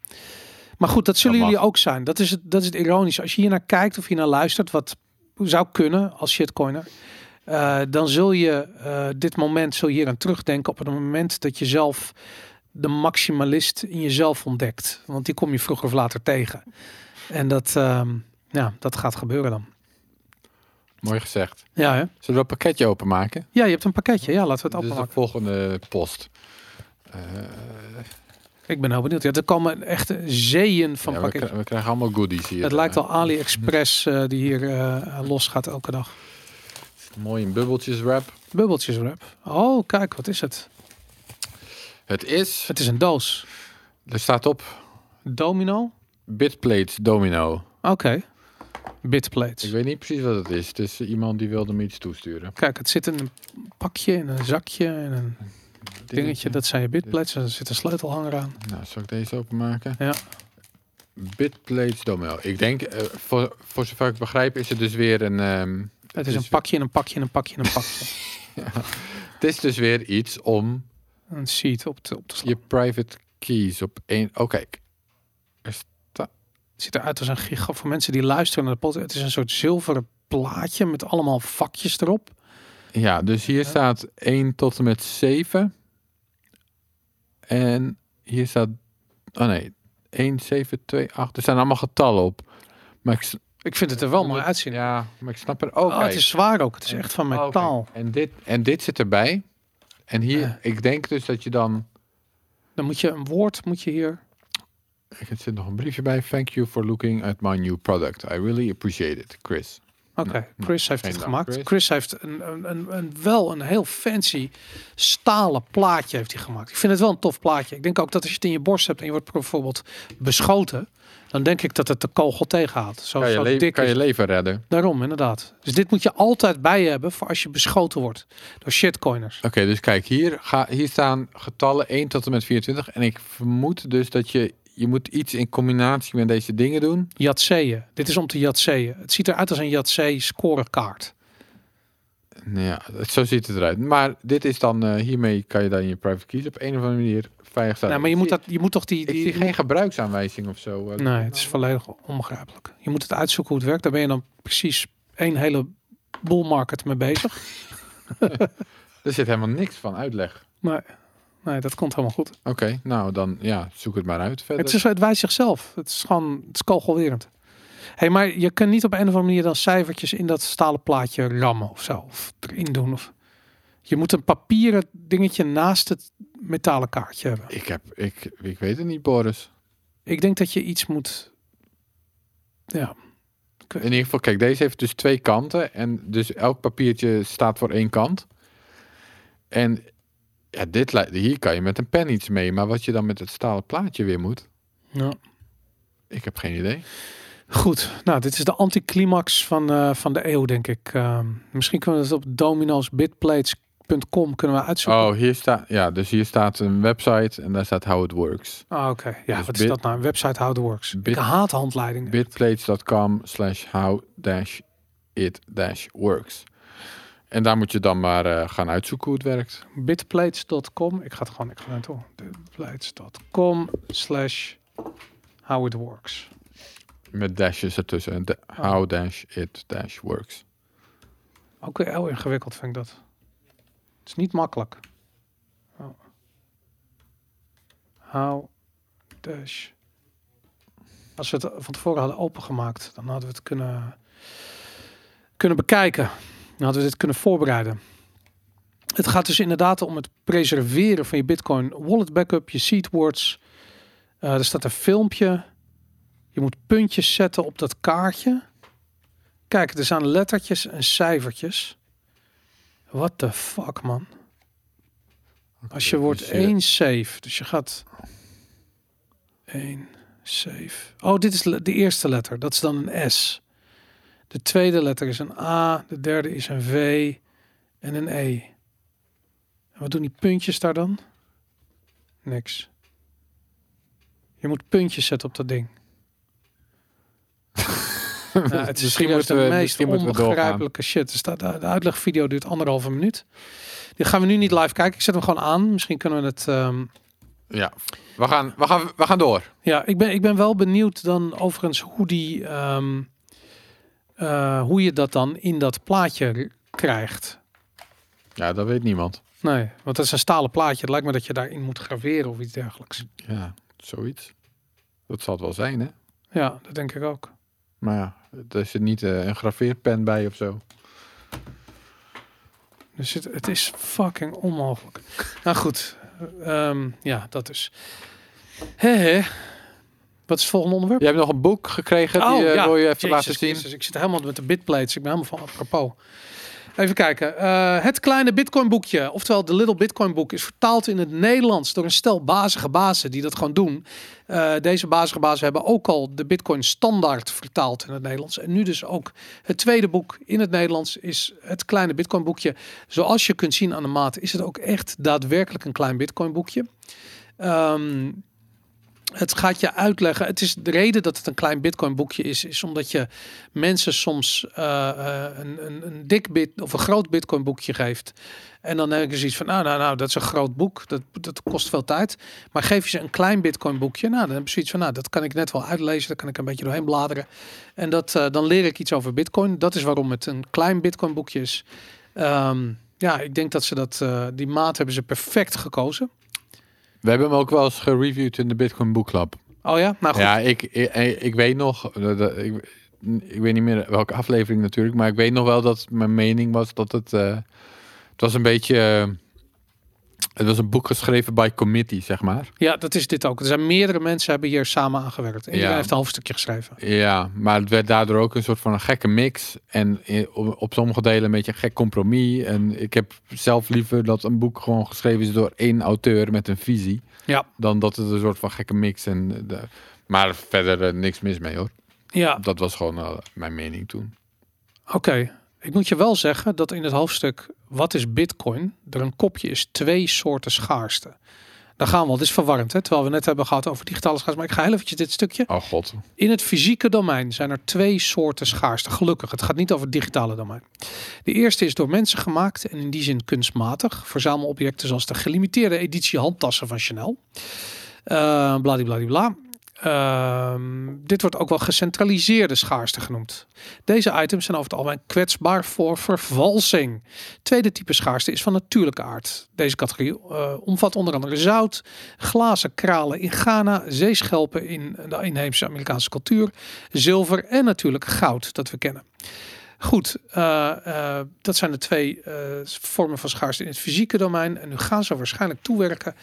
Maar goed, dat zullen Dat jullie ook zijn. Dat is het, dat is het ironische. Als je hier naar kijkt of je naar luistert, wat zou kunnen als shitcoiner. eh, dan zul je eh, dit moment zul je hier aan terugdenken op het moment dat je zelf de maximalist in jezelf ontdekt. Want die kom je vroeger of later tegen. En dat, ehm, ja, dat gaat gebeuren dan. Mooi gezegd. Ja, hè? Zullen we een pakketje openmaken? ja, je hebt een pakketje. Ja, laten we het Dit is de openmaken. volgende post. Eh, Ik ben heel benieuwd. Ja, er komen echt zeeën van ja, we, kri- we krijgen allemaal goodies hier. Het lijkt wel Eh, AliExpress eh, die hier eh, los gaat elke dag. Mooi in bubbeltjes wrap. Bubbeltjes wrap. Oh, kijk, wat is het? Het is, Het is een doos. er staat op Domino? Bitplates Domino. Oké. Bitplates. Ik weet niet precies wat het is. Het is iemand die wilde me iets toesturen. Kijk, het zit in een pakje, in een zakje, in een dingetje. Dat zijn je bitplates. Er zit een sleutelhanger aan. Nou, zal ik deze openmaken? Ja. Bitplates Domino. Ik denk, eh, voor, voor zover ik begrijp, is het dus weer een... ehm, Het is een pakje, en een pakje, en een pakje, en een pakje. Het is dus weer iets om een seat op te, op te slaan. je private keys op één... Oh, kijk. Het ziet eruit als een giga... Voor mensen die luisteren naar de podcast. Het is een soort zilveren plaatje met allemaal vakjes erop. Ja, dus hier Ja. staat 1 tot en met 7. En hier staat... Oh nee, 1, 7, 2, 8. Er staan allemaal getallen op. Maar ik, Ik vind het er wel mooi uitzien. Ja, maar ik snap er ook. Oh, het is zwaar ook. Het is echt van metaal. En, dit, en dit zit erbij. En hier, Ja. ik denk dus dat je dan... Dan moet je een woord, moet je hier... Er zit nog een briefje bij. Thank you for looking at my new product. I really appreciate it, Chris. Oké, Nou, Chris heeft het gemaakt. Chris, Chris. heeft een, een, een, een, wel een heel fancy stalen plaatje heeft hij gemaakt. Ik vind het wel een tof plaatje. Ik denk ook dat als je het in je borst hebt en je wordt bijvoorbeeld beschoten, dan denk ik dat het de kogel tegenhaalt. Zo, Kan je, zo le- dik kan je leven redden. Daarom, inderdaad. Dus dit moet je altijd bij je hebben voor als je beschoten wordt door shitcoiners. Oké, dus kijk, hier, ga, hier staan getallen 1 tot en met 24. En ik vermoed dus dat je, je moet iets in combinatie met deze dingen doen. Jatseeën. Dit is om te jatseeën. Het ziet eruit als een jatsee scorekaart. Nou Ja, zo ziet het eruit. Maar dit is dan, eh, hiermee kan je dan je private keys op een of andere manier veilig staan. Nou, maar je moet, dat, je moet toch die... Ik die zie geen gebruiksaanwijzing of zo. eh. Nee, het is volledig onbegrijpelijk. Je moet het uitzoeken hoe het werkt. Daar ben je dan precies één hele bull market mee bezig. *laughs* Er zit helemaal niks van uitleg. Nee, nee, dat komt helemaal goed. Oké, nou dan ja, zoek het maar uit verder. Het, is, het wijst zichzelf. Het is gewoon, het is kogelwerend. hey, maar je kan niet op een of andere manier dan cijfertjes in dat stalen plaatje rammen of zo. Of erin doen. Of... Je moet een papieren dingetje naast het metalen kaartje hebben. Ik, heb, ik, ik weet het niet, Boris. Ik denk dat je iets moet... Ja, In ieder geval, kijk, deze heeft dus twee kanten. En dus elk papiertje staat voor één kant. En ja, dit, hier kan je met een pen iets mee. Maar wat je dan met het stalen plaatje weer moet, ja. ik heb geen idee. Goed, nou dit is de anticlimax van, eh, van de eeuw denk ik. Ehm, misschien kunnen we het op dominosbitplates.com kunnen we uitzoeken. Oh, hier staat, ja, dus hier staat een website en daar staat how it works. Ah, Oké, ja, Dus wat is dat nou? Een website how it works. Bit- ik haat handleidingen. bitplates.com slash how dash it dash works. En daar moet je dan maar eh, gaan uitzoeken hoe het werkt. Bitplates.com. Ik ga het gewoon, ik ga naartoe. Bitplates.com slash how it works. Met dashes ertussen. En da- how dash it dash works. Ook weer heel ingewikkeld vind ik dat. Het is niet makkelijk. Oh. How dash. Als we het van tevoren hadden opengemaakt, dan hadden we het kunnen, kunnen bekijken. Dan hadden we dit kunnen voorbereiden. Het gaat dus inderdaad om het preserveren van je Bitcoin wallet backup, je seed words. Eh, er staat een filmpje. Je moet puntjes zetten op dat kaartje. Kijk, er zijn lettertjes en cijfertjes. What the fuck, man. Als je wordt 1 save, dus je gaat 1 save. Oh, dit is de eerste letter. Dat is dan een S. De tweede letter is een A. De derde is een V en een E. En wat doen die puntjes daar dan? Niks. Je moet puntjes zetten op dat ding. Ja, *laughs* het is Misschien moeten de we- meest we doorgaan. onbegrijpelijke shit. Staat, de de uitlegvideo duurt anderhalve minuut. Die gaan we nu niet live kijken. Ik zet hem gewoon aan. Misschien kunnen we het... ehm, Ja, we gaan, we gaan, we gaan door. Ja, ik ben, ik ben wel benieuwd dan overigens hoe die... ehm, eh, hoe je dat dan in dat plaatje krijgt. Ja, dat weet niemand. Nee, want dat is een stalen plaatje. Het lijkt me dat je daarin moet graveren of iets dergelijks. Ja, zoiets. Dat zal het wel zijn, hè? Ja, dat denk ik ook. Maar ja, er zit niet eh, een graveerpen bij of zo. Dus het, het is fucking onmogelijk. Nou goed, ehm, ja, dat is. Hé, hé. Wat is het volgende onderwerp? Je hebt nog een boek gekregen, die eh, wil je even Oh, Jezus laten zien. Christus, ik zit helemaal met de bitplates. Ik ben helemaal van apropos. Even kijken. Eh, het kleine Bitcoin boekje, oftewel de Little Bitcoin boek, is vertaald in het Nederlands door een stel bazige bazen die dat gewoon doen. Eh, deze bazige bazen hebben ook al de Bitcoin standaard vertaald in het Nederlands. En nu dus ook het tweede boek in het Nederlands is het kleine Bitcoin boekje. Zoals je kunt zien aan de maat is het ook echt daadwerkelijk een klein Bitcoin boekje. Ehm, het gaat je uitleggen. Het is de reden dat het een klein Bitcoin boekje is, is omdat je mensen soms eh, eh, een, een, een dik bit of een groot Bitcoin boekje geeft. En dan denk je zoiets van, nou, nou, nou, dat is een groot boek. Dat, dat kost veel tijd. Maar geef je ze een klein Bitcoin boekje, nou, dan heb je zoiets van, nou, dat kan ik net wel uitlezen. Daar kan ik een beetje doorheen bladeren. En dat, eh, dan leer ik iets over Bitcoin. Dat is waarom het een klein Bitcoin boekje is. Ehm, ja, ik denk dat ze dat, die maat hebben ze perfect gekozen. We hebben hem ook wel eens gereviewd in de Bitcoin Book Club. Oh ja, nou goed. Ja, ik, ik, ik weet nog, eh, dat- ik, ik weet niet meer welke aflevering natuurlijk, maar ik weet nog wel dat mijn mening was dat het, eh, het was een beetje, eh, het was een boek geschreven by committee, zeg maar. Ja, dat is dit ook. Er zijn meerdere mensen hebben hier samen aan gewerkt. Iedereen Ja. heeft een hoofdstukje geschreven. Ja, maar het werd daardoor ook een soort van een gekke mix en op sommige delen een beetje een gek compromis. En ik heb zelf liever dat een boek gewoon geschreven is door één auteur met een visie, Ja, dan dat het een soort van gekke mix en de, maar verder eh, niks mis mee hoor. ja. Dat was gewoon eh, mijn mening toen. Oké. Ik moet je wel zeggen dat in het hoofdstuk Wat is Bitcoin? er een kopje is twee soorten schaarste. Daar gaan we al. Dit is verwarrend, hè? terwijl we net hebben gehad over digitale schaarste. Maar ik ga heel eventjes dit stukje. Oh god. In het fysieke domein zijn er twee soorten schaarste. Gelukkig, het gaat niet over het digitale domein. De eerste is door mensen gemaakt en in die zin kunstmatig. Verzamelobjecten zoals de gelimiteerde editie handtassen van Chanel. Eh bladibladibla. Ehm, dit wordt ook wel gecentraliseerde schaarste genoemd. Deze items zijn over het algemeen kwetsbaar voor vervalsing. Tweede type schaarste is van natuurlijke aard. Deze categorie eh, omvat onder andere zout, glazen kralen in Ghana, zeeschelpen in de inheemse Amerikaanse cultuur, zilver en natuurlijk goud dat we kennen. Goed, eh, eh, dat zijn de twee vormen van schaarste in het fysieke domein. En nu gaan ze waarschijnlijk toewerken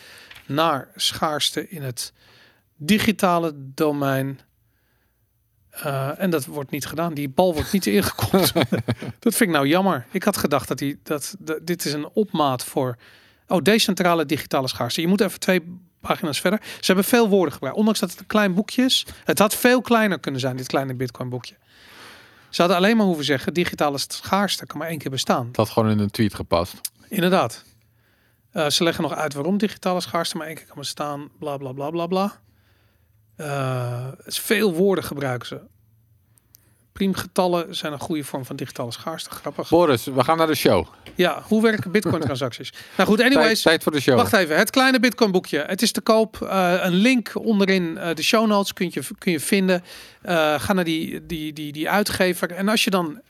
naar schaarste in het digitale domein. Eh, en dat wordt niet gedaan. Die bal wordt niet *laughs* ingekopt. *laughs* dat vind ik nou jammer. Ik had gedacht dat, die, dat, dat dit is een opmaat voor. Oh, decentrale digitale schaarste. Je moet even twee pagina's verder. Ze hebben veel woorden gebruikt. Ondanks dat het een klein boekje is. Het had veel kleiner kunnen zijn, dit kleine Bitcoin boekje. Ze hadden alleen maar hoeven zeggen: digitale schaarste kan maar één keer bestaan. Dat had gewoon in een tweet gepast. Inderdaad. Eh, ze leggen nog uit waarom digitale schaarste maar één keer kan bestaan. Bla bla bla bla bla. Eh, is veel woorden gebruiken ze. Priemgetallen zijn een goede vorm van digitale schaarste. Grappig. Boris, we gaan naar de show. Ja, hoe werken bitcoin transacties? *laughs* nou goed, Tijd, anyways. tijd voor de show. Wacht even, het kleine Bitcoin boekje. Het is te koop. Eh, een link onderin eh, de show notes kun je, kun je vinden. Ga naar die, die, die, die uitgever. En als je dan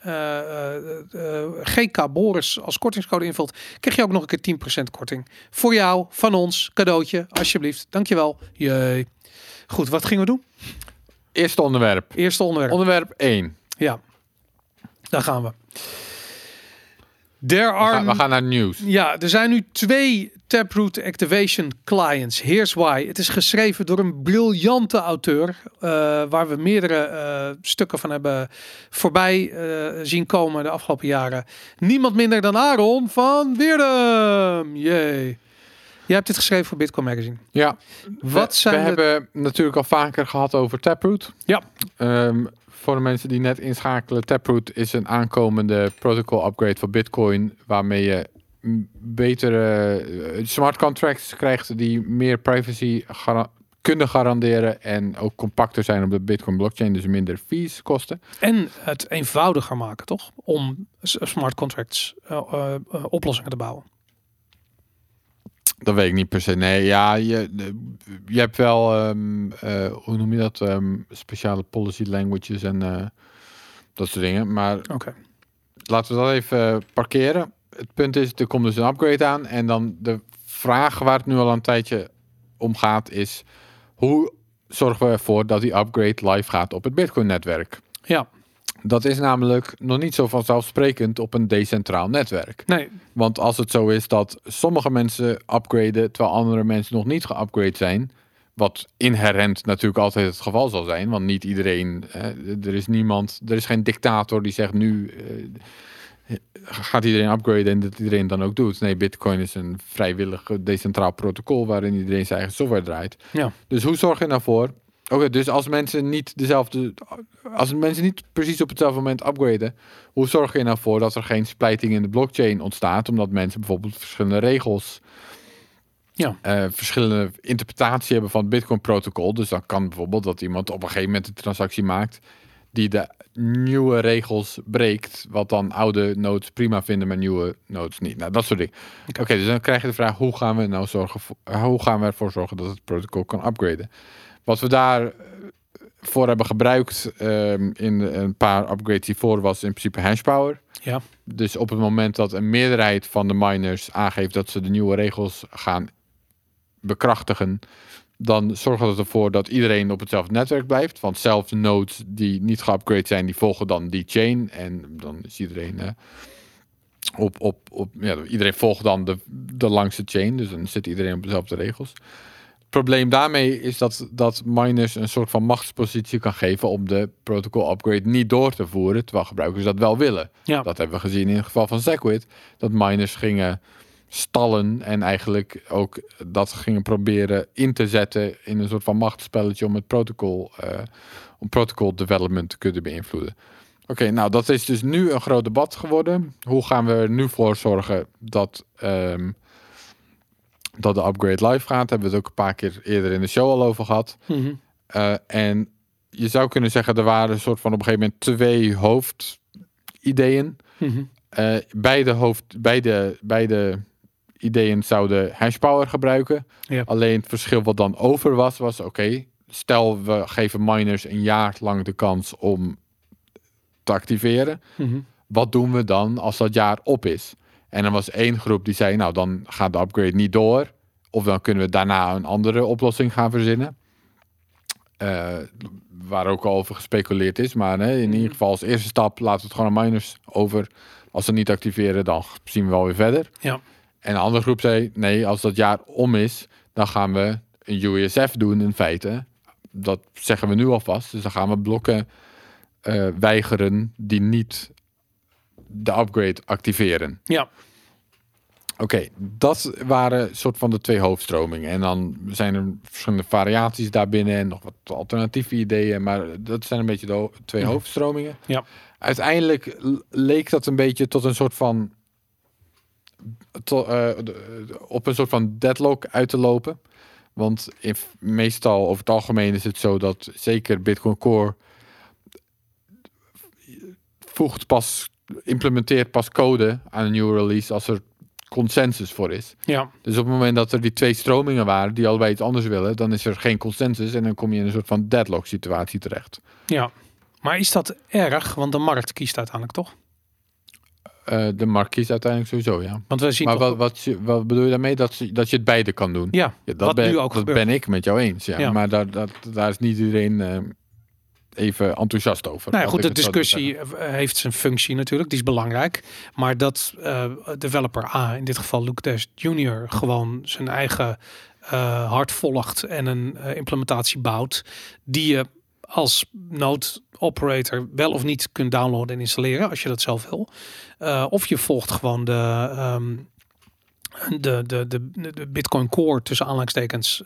GK Boris als kortingscode invult, krijg je ook nog een keer 10% korting. Voor jou, van ons, cadeautje, alsjeblieft. Dankjewel. Jee. Goed, wat gingen we doen? Eerste onderwerp. Eerste onderwerp. Onderwerp 1. ja, daar gaan we. There We are gaan, we gaan naar nieuws. Ja, er zijn nu twee Taproot Activation clients. Here's why. Het is geschreven door een briljante auteur. eh, waar we meerdere eh, stukken van hebben voorbij eh, zien komen de afgelopen jaren. Niemand minder dan Aaron van Weerdum. Jee. Jij hebt dit geschreven voor Bitcoin Magazine. Ja. Wat we, zijn we de- hebben natuurlijk al vaker gehad over Taproot. Ja. Ehm, voor de mensen die net inschakelen, Taproot is een aankomende protocol upgrade voor Bitcoin, waarmee je betere eh, smart contracts krijgt die meer privacy kunnen garanderen en ook compacter zijn op de Bitcoin blockchain, dus minder fees kosten. En het eenvoudiger maken, toch? Om smart contracts eh, eh, oplossingen te bouwen. Dat weet ik niet per se. Nee, ja, je, je hebt wel, ehm, eh, hoe noem je dat, Ehm, speciale policy languages en eh, dat soort dingen. Maar Oké. laten we dat even eh, parkeren. Het punt is, er komt dus een upgrade aan. En dan de vraag waar het nu al een tijdje om gaat is... hoe zorgen we ervoor dat die upgrade live gaat op het Bitcoin-netwerk? Ja, Dat is namelijk nog niet zo vanzelfsprekend op een decentraal netwerk. nee, Want als het zo is dat sommige mensen upgraden... terwijl andere mensen nog niet geupgrade zijn... Wat inherent natuurlijk altijd het geval zal zijn. Want niet iedereen, er is niemand, er is geen dictator die zegt nu eh, gaat iedereen upgraden en dat iedereen dan ook doet. Nee, Bitcoin is een vrijwillig decentraal protocol waarin iedereen zijn eigen software draait. Ja. Dus hoe zorg je nou Oké, dus als mensen niet dezelfde, als mensen niet precies op hetzelfde moment upgraden, hoe zorg je nou voor dat er geen splijting in de blockchain ontstaat, omdat mensen bijvoorbeeld verschillende regels Ja. eh, verschillende interpretatie hebben van het Bitcoin-protocol. Dus dan kan bijvoorbeeld dat iemand op een gegeven moment een transactie maakt die de nieuwe regels breekt, wat dan oude nodes prima vinden, maar nieuwe nodes niet. Nou, dat soort dingen. Oké, dus dan krijg je de vraag: hoe gaan we nou zorgen? Voor, hoe gaan we ervoor zorgen dat het protocol kan upgraden? Wat we daar eh, voor hebben gebruikt ehm, in een paar upgrades hiervoor was in principe hashpower. ja, Dus op het moment dat een meerderheid van de miners aangeeft dat ze de nieuwe regels gaan bekrachtigen, dan zorgt dat ervoor dat iedereen op hetzelfde netwerk blijft. Want zelfs nodes die niet geupgrade zijn, die volgen dan die chain. En dan is iedereen eh, op, op, op ja, iedereen volgt dan de, de langste chain. Dus dan zit iedereen op dezelfde regels. Het probleem daarmee is dat, dat miners een soort van machtspositie kan geven om de protocol upgrade niet door te voeren, terwijl gebruikers dat wel willen. ja. Dat hebben we gezien in het geval van Segwit. Dat miners gingen stallen en eigenlijk ook dat gingen proberen in te zetten in een soort van machtsspelletje om het protocol, eh, om protocol development te kunnen beïnvloeden. Oké, nou dat is dus nu een groot debat geworden. Hoe gaan we er nu voor zorgen dat, ehm, dat de upgrade live gaat? Hebben we het ook een paar keer eerder in de show al over gehad. Mhm. Eh, en je zou kunnen zeggen, er waren een soort van op een gegeven moment twee hoofdideeën. Eh, beide, hoofd, beide, beide ideeën zouden hashpower gebruiken. Alleen het verschil wat dan over was, was oké, stel we geven miners een jaar lang de kans om te activeren. Mhm. Wat doen we dan als dat jaar op is? En er was één groep die zei, nou dan gaat de upgrade niet door. Of dan kunnen we daarna een andere oplossing gaan verzinnen. Eh, waar ook al over gespeculeerd is. Maar hè, in ieder geval als eerste stap laten we het gewoon aan miners over. Als ze niet activeren, dan zien we wel weer verder. Ja. En een andere groep zei, nee, als dat jaar om is, dan gaan we een UESF doen in feite. Dat zeggen we nu alvast. Dus dan gaan we blokken eh, weigeren die niet de upgrade activeren. Ja. Oké, dat waren soort van de twee hoofdstromingen. En dan zijn er verschillende variaties daarbinnen en nog wat alternatieve ideeën. Maar dat zijn een beetje de ho- twee hoofdstromingen. Ja. Uiteindelijk leek dat een beetje tot een soort van. to- eh, op een soort van deadlock uit te lopen. Want in, meestal, over het algemeen, is het zo dat zeker Bitcoin Core voegt pas, implementeert pas code aan een nieuwe release als er consensus voor is. Ja. Dus op het moment dat er die twee stromingen waren die allebei iets anders willen, dan is er geen consensus en dan kom je in een soort van deadlock situatie terecht. Ja. Maar is dat erg? Want de markt kiest uiteindelijk toch? Eh, de markt kiest uiteindelijk sowieso, ja. Want we zien Maar toch... wat, wat, wat bedoel je daarmee? Dat, dat je het beide kan doen? Ja, Ja, dat wat ben, nu ook dat ben ik met jou eens. Ja. Ja. Maar daar, dat, daar is niet iedereen eh, even enthousiast over. Nou ja, goed, de discussie heeft zijn functie natuurlijk, die is belangrijk. Maar dat eh, developer A, in dit geval Luke Dash Jr., gewoon zijn eigen eh, hart volgt en een eh, implementatie bouwt, die je als node operator wel of niet kunt downloaden en installeren, als je dat zelf wil. Of je volgt gewoon de, ehm, de, de, de, de Bitcoin Core tussen aanhalingstekens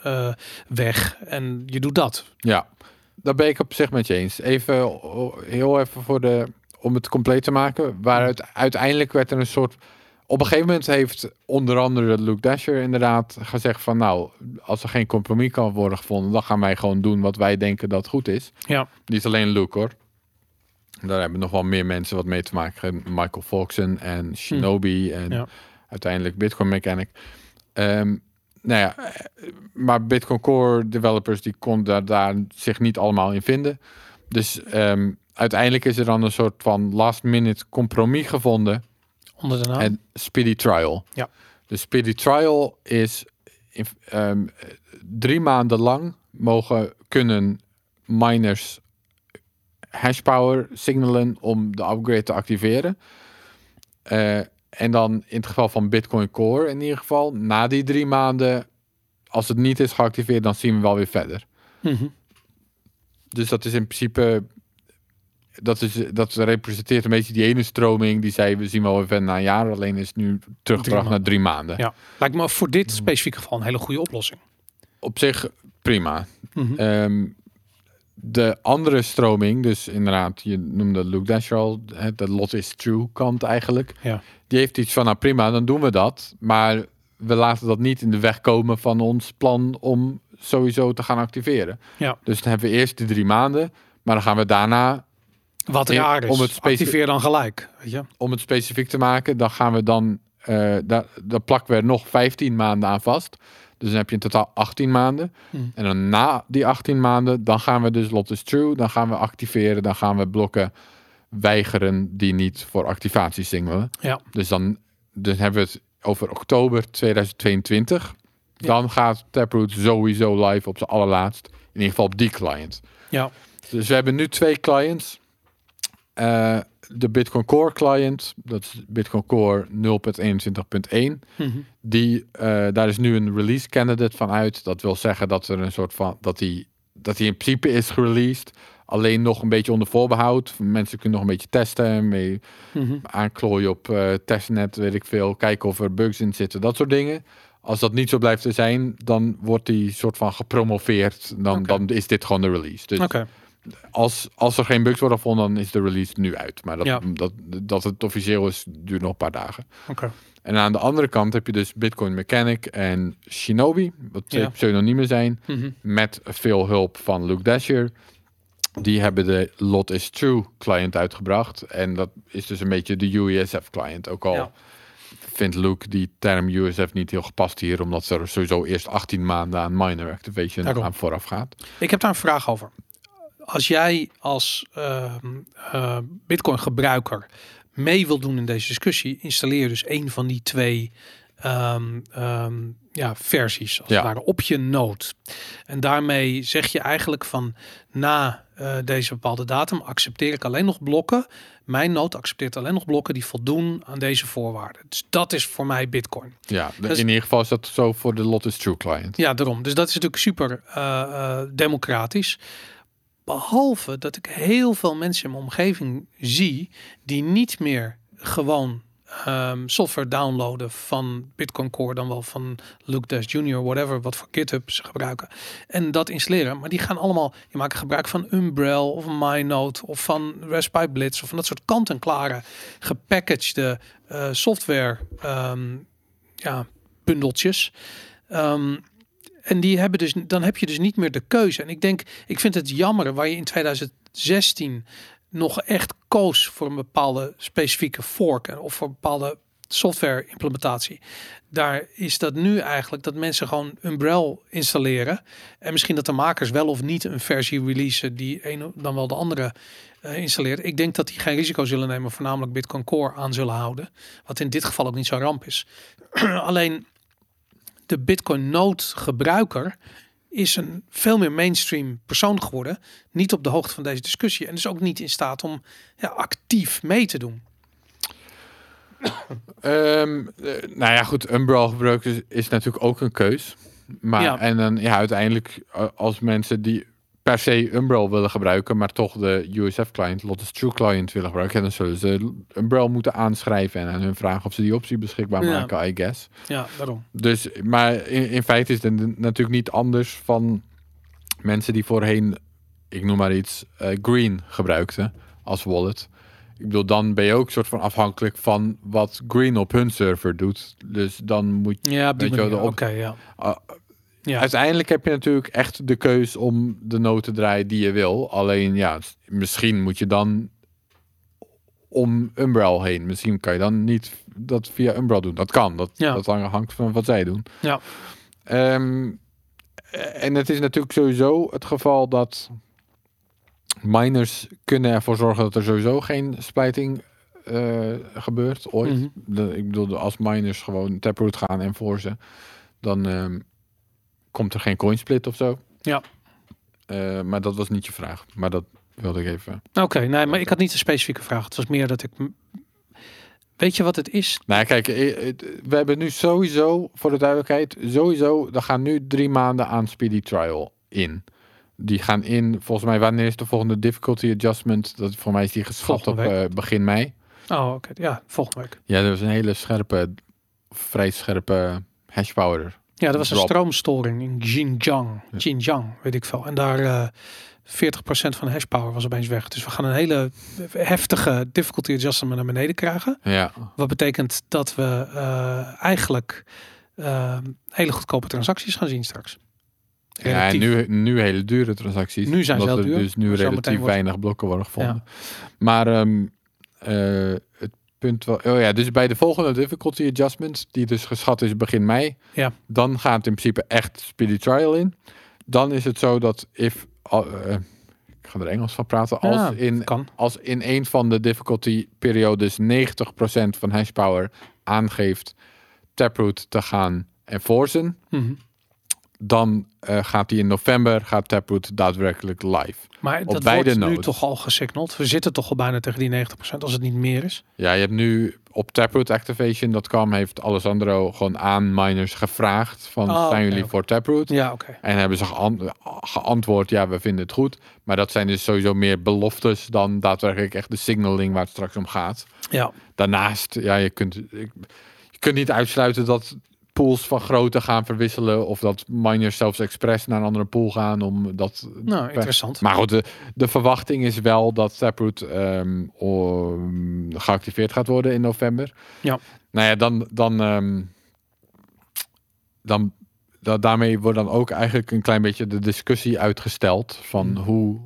weg en je doet dat. Ja, daar ben ik op zich met je eens. Even heel even voor de om het compleet te maken. Waaruit uiteindelijk werd er een soort. Op een gegeven moment heeft onder andere Luke Dasher inderdaad gezegd van nou, als er geen compromis kan worden gevonden, dan gaan wij gewoon doen wat wij denken dat goed is. Ja, Niet alleen Luke hoor. Daar hebben nog wel meer mensen wat mee te maken. Michael Foxen en Shinobi en Ja. uiteindelijk Bitcoin Mechanic. Ehm, nou ja, maar Bitcoin Core developers die konden daar, daar zich niet allemaal in vinden. Dus ehm, uiteindelijk is er dan een soort van last minute compromis gevonden. onder de naam. En Speedy Trial. Ja. De Speedy Trial is in, ehm, drie maanden lang mogen kunnen miners hashpower signalen om de upgrade te activeren. Eh, en dan in het geval van Bitcoin Core in ieder geval, na die drie maanden, als het niet is geactiveerd, dan zien we wel weer verder. Mhm. Dus dat is in principe. Dat, is, dat representeert een beetje die ene stroming die zei we zien wel weer verder na een jaar. Alleen is het nu teruggebracht naar drie maanden. Ja, lijkt me voor dit specifieke geval een hele goede oplossing. Op zich prima. Mhm. Ehm, de andere stroming, dus inderdaad, je noemde Luke Dasher al, de lot is true kant eigenlijk. Ja. Die heeft iets van, nou prima, dan doen we dat. Maar we laten dat niet in de weg komen van ons plan om sowieso te gaan activeren. Ja. Dus dan hebben we eerst die drie maanden, maar dan gaan we daarna Wat raar is, om het activeer dan gelijk. Weet je? om het specifiek te maken, dan gaan we dan, eh daar, daar plakken we er nog 15 maanden aan vast. Dus dan heb je in totaal 18 maanden. Hmm. En dan na die 18 maanden, dan gaan we dus Lot is True, dan gaan we activeren, dan gaan we blokken weigeren die niet voor activatie signalen. Ja. Dus dan dus hebben we het over oktober 2022. Ja. Dan gaat Taproot sowieso live op zijn allerlaatst. In ieder geval op die client. Ja. Dus we hebben nu twee clients. Eh, de Bitcoin Core client, dat is Bitcoin Core 0.21.1. Mhm. Die, eh, daar is nu een release candidate van uit. Dat wil zeggen dat er een soort van dat die, dat die in principe is gereleased. Alleen nog een beetje onder voorbehoud. Mensen kunnen nog een beetje testen, mee Mhm. aanklooien op eh, testnet, weet ik veel. Kijken of er bugs in zitten, dat soort dingen. Als dat niet zo blijft te zijn, dan wordt die soort van gepromoveerd. Dan, dan is dit gewoon de release. Dus Oké, als, als er geen bugs worden gevonden, dan is de release nu uit. Maar dat, Ja. dat, dat het officieel is, duurt nog een paar dagen. oké. En aan de andere kant heb je dus Bitcoin Mechanic en Shinobi, wat twee Ja. pseudoniemen zijn, Mhm. met veel hulp van Luke Dasher. Die hebben de Lot is True client uitgebracht. En dat is dus een beetje de UESF client. Ook al Ja. vindt Luke die term USF niet heel gepast hier, omdat er sowieso eerst 18 maanden aan minor activation Daarom. aan vooraf gaat. Ik heb daar een vraag over. Als jij als ehm, eh, Bitcoin gebruiker mee wil doen in deze discussie, installeer dus een van die twee ehm, ehm, ja, versies als Ja. het ware op je node. En daarmee zeg je eigenlijk van na eh, deze bepaalde datum accepteer ik alleen nog blokken. Mijn node accepteert alleen nog blokken die voldoen aan deze voorwaarden. Dus dat is voor mij Bitcoin. Ja, Dus- in ieder geval is dat zo voor de Lotus True client. Ja, daarom. Dus dat is natuurlijk super eh, democratisch. Behalve dat ik heel veel mensen in mijn omgeving zie die niet meer gewoon ehm, software downloaden van Bitcoin Core, dan wel van Luke Dash Junior, whatever, wat voor GitHub ze gebruiken. En dat installeren. Maar die gaan allemaal, die maken gebruik van Umbrel of MyNote of van Raspberry Blitz of van dat soort kant-en-klare gepackagede eh, software ehm, ja, bundeltjes. Ehm, en die hebben dus, dan heb je dus niet meer de keuze. En ik denk, ik vind het jammer waar je in 2016 nog echt koos voor een bepaalde specifieke fork of voor een bepaalde software implementatie. Daar is dat nu eigenlijk dat mensen gewoon Umbrel installeren. En misschien dat de makers wel of niet een versie releasen die een dan wel de andere eh, installeert. Ik denk dat die geen risico zullen nemen, voornamelijk Bitcoin Core aan zullen houden. Wat in dit geval ook niet zo'n ramp is. *clears throat* Alleen de Bitcoin Node gebruiker is een veel meer mainstream persoon geworden. Niet op de hoogte van deze discussie. En dus ook niet in staat om ja, actief mee te doen. Ehm, eh, nou ja, goed, Umbrel gebruiken is, is natuurlijk ook een keus. Maar Ja. en dan ja, uiteindelijk eh, als mensen die per se Umbrel willen gebruiken, maar toch de USF client, Lotus True client willen gebruiken, dan zullen ze Umbrel moeten aanschrijven en aan hun vragen of ze die optie beschikbaar Ja. maken, I guess. Ja, daarom. Dus, maar in, in feite is het natuurlijk niet anders van mensen die voorheen, ik noem maar iets, eh, Green gebruikten als wallet. Ik bedoel, dan ben je ook soort van afhankelijk van wat Green op hun server doet. Dus dan moet je. Ja, die Weet je wel, de op- ja. Ah, Ja. Uiteindelijk heb je natuurlijk echt de keus om de noot te draaien die je wil. Alleen ja, misschien moet je dan om Umbrel heen. Misschien kan je dan niet dat via Umbrel doen. Dat kan. Dat, Ja. dat hangt van wat zij doen. Ja. Ehm, en het is natuurlijk sowieso het geval dat miners kunnen ervoor zorgen dat er sowieso geen splijting eh, gebeurt ooit. Mhm. De- ik bedoel, als miners gewoon taproot gaan en forcen, dan ehm, komt er geen coinsplit of zo. Ja. Eh, maar dat was niet je vraag. Maar dat wilde ik even. Oké, nee, maar ik had niet een specifieke vraag. Het was meer dat ik... Weet je wat het is? Nou, kijk, eh, het- we hebben nu sowieso, voor de duidelijkheid, sowieso, er gaan nu drie maanden aan Speedy Trial in. Die gaan in, volgens mij, wanneer is de volgende difficulty adjustment? Dat, voor mij is die geschat op eh, begin mei. Oh, oké. Ja, volgende week. Ja, dat was een hele scherpe, vrij scherpe hash power. Ja, dat was een Drop. stroomstoring in Xinjiang. Xinjiang, weet ik veel. En daar eh 40% van de hashpower was opeens weg. Dus we gaan een hele heftige difficulty adjustment naar beneden krijgen. Ja, Wat betekent dat we eh, eigenlijk eh, hele goedkope transacties gaan zien straks. ja en nu, nu hele dure transacties. Nu zijn ze omdat heel duur, Dus nu relatief wordt- weinig blokken worden gevonden. Maar het punt wel... Oh ja, dus bij de volgende difficulty adjustment, die dus geschat is begin mei, Ja. dan gaat het in principe echt speedy trial in. Dan is het zo dat if... eh, ik ga er Engels van praten. Als, Ja, in, kan. als in een van de difficulty periodes 90% van hash power aangeeft Taproot te gaan enforcen, Mhm. Dan eh, gaat die in november gaat Taproot daadwerkelijk live. Maar dat wordt nu toch al gesignald. We zitten toch al bijna tegen die 90% als het niet meer is. Ja, je hebt nu op taprootactivation.com heeft Alessandro gewoon aan miners gevraagd van Oh, zijn jullie voor Taproot? Ja, oké. En hebben ze geant- geantwoord ja, we vinden het goed. Maar dat zijn dus sowieso meer beloftes dan daadwerkelijk echt de signaling waar het straks om gaat. Ja, Daarnaast, ja, je kunt, ik- je kunt niet uitsluiten dat pools van grootte gaan verwisselen of dat miners zelfs expres naar een andere pool gaan om dat nou, interessant. maar goed, de, de verwachting is wel dat Taproot ehm, om- geactiveerd gaat worden in november. Ja. Nou ja, dan, dan, ehm, dan da- daarmee wordt dan ook eigenlijk een klein beetje de discussie uitgesteld van Hmm. hoe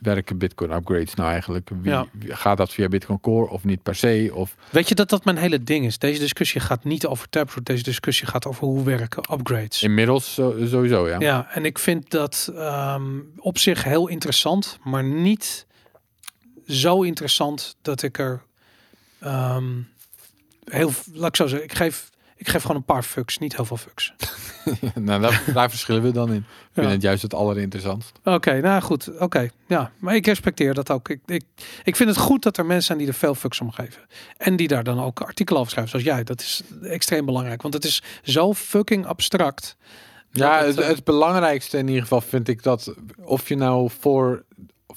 werken Bitcoin upgrades nou eigenlijk? Wie, Ja. gaat dat via Bitcoin Core of niet per se? Of Weet je dat dat mijn hele ding is? Deze discussie gaat niet over Taproot. Deze discussie gaat over hoe werken upgrades. inmiddels sowieso, ja. Ja, en ik vind dat ehm, op zich heel interessant, maar niet zo interessant dat ik er ehm, heel, laat ik zo zeggen, ik geef, ik geef gewoon een paar fucks, niet heel veel fucks. *laughs* nou, daar, daar verschillen we dan in. Ik vind het juist het allerinteressantst. Oké, nou goed, oké, ja, maar ik respecteer dat ook. Ik, ik, ik vind het goed dat er mensen zijn die er veel fucks om geven en die daar dan ook artikelen over schrijven, zoals jij. Dat is extreem belangrijk, want het is zo fucking abstract. Ja, het, eh, het belangrijkste in ieder geval vind ik dat of je nou voor,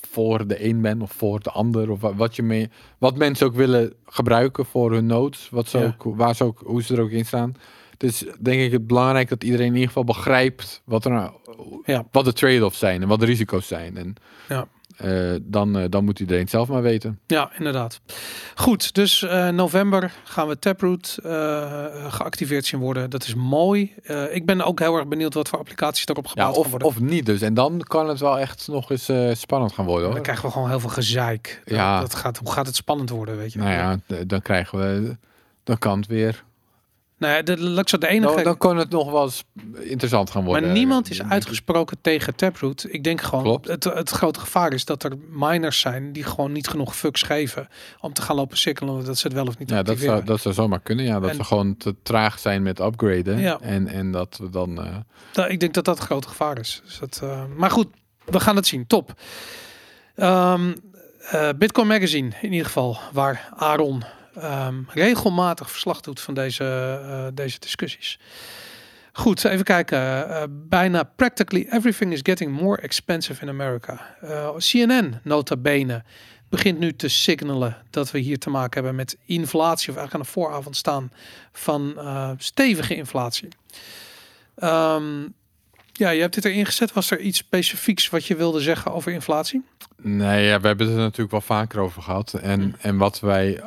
voor de een bent of voor de ander, of wa- wat, je mee, wat mensen ook willen gebruiken voor hun notes, wat ze Ja. ook, waar ze ook, hoe ze er ook in staan. Is denk ik het belangrijk dat iedereen in ieder geval begrijpt wat, er nou, Ja. wat de trade-offs zijn en wat de risico's zijn. En Ja. Eh, dan, eh, dan moet iedereen het zelf maar weten. Ja, inderdaad. Goed, dus eh, november gaan we Taproot geactiveerd zien worden. Dat is mooi. Ik ben ook heel erg benieuwd wat voor applicaties erop Ja, gebouwd gaan of, worden. of niet dus. En dan kan het wel echt nog eens spannend gaan worden. dan Hoor. krijgen we gewoon heel veel gezeik. Ja. Dat gaat, hoe gaat het spannend worden, weet je? Nou ja, dan krijgen we, dan kan het weer. Nou de, zo de enige... Dan, dan kan het nog wel eens interessant gaan worden. maar niemand is uitgesproken tegen Taproot. Ik denk gewoon, Klopt. het, het grote gevaar is dat er miners zijn die gewoon niet genoeg fucks geven om te gaan lopen sikkelen dat ze het wel of niet Ja, dat zou, dat zou zomaar kunnen. Ja, dat En- we gewoon te traag zijn met upgraden. Ja. En, en dat we dan. eh, ik denk dat dat het grote gevaar is. Dus dat, eh, maar goed, we gaan het zien. Top. Ehm, eh, Bitcoin Magazine in ieder geval, waar Aaron ehm, regelmatig verslag doet van deze, eh, deze discussies. Goed, even kijken. Eh, bijna practically everything is getting more expensive in America. Eh, CNN, nota bene, begint nu te signalen dat we hier te maken hebben met inflatie, of eigenlijk aan de vooravond staan van stevige inflatie. Ehm, ja, je hebt dit erin gezet. Was er iets specifieks wat je wilde zeggen over inflatie? nee, ja, we hebben het er natuurlijk wel vaker over gehad. En, en wat wij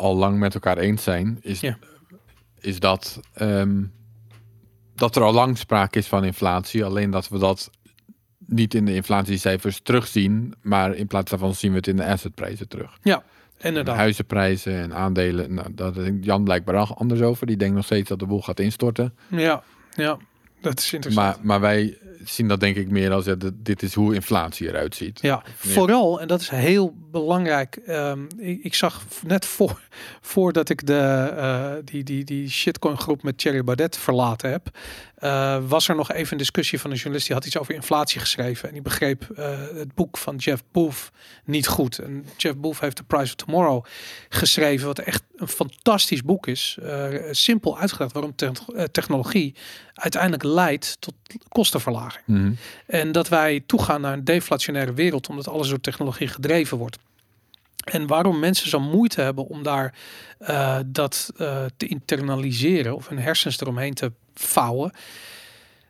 al- lang met elkaar eens zijn, is, Ja. is dat, ehm, dat er al lang sprake is van inflatie. Alleen dat we dat niet in de inflatiecijfers terugzien. Maar in plaats daarvan zien we het in de assetprijzen terug. Inderdaad. Huizenprijzen en aandelen. Nou, daar denkt Jan blijkbaar anders over. Die denkt nog steeds dat de boel gaat instorten. Ja, ja, dat is interessant. Maar, maar wij zien dat denk ik meer als ja, dit- is hoe inflatie eruit ziet. Ja, vooral, en dat is heel belangrijk. ehm, ik, ik zag net voor, voordat ik de, eh, die, die, die shitcoin groep met Thierry Baudet verlaten heb, eh, was er nog even een discussie van een journalist die had iets over inflatie geschreven. En die begreep eh, het boek van Jeff Booth niet goed. En Jeff Booth heeft The Price of Tomorrow geschreven, wat echt een fantastisch boek is. Eh, simpel uitgelegd waarom te- technologie uiteindelijk leidt tot kostenverlaging. Mhm. En dat wij toegaan naar een deflationaire wereld, omdat alles door technologie gedreven wordt. En waarom mensen zo moeite hebben om daar eh, dat eh, te internaliseren of hun hersens eromheen te vouwen,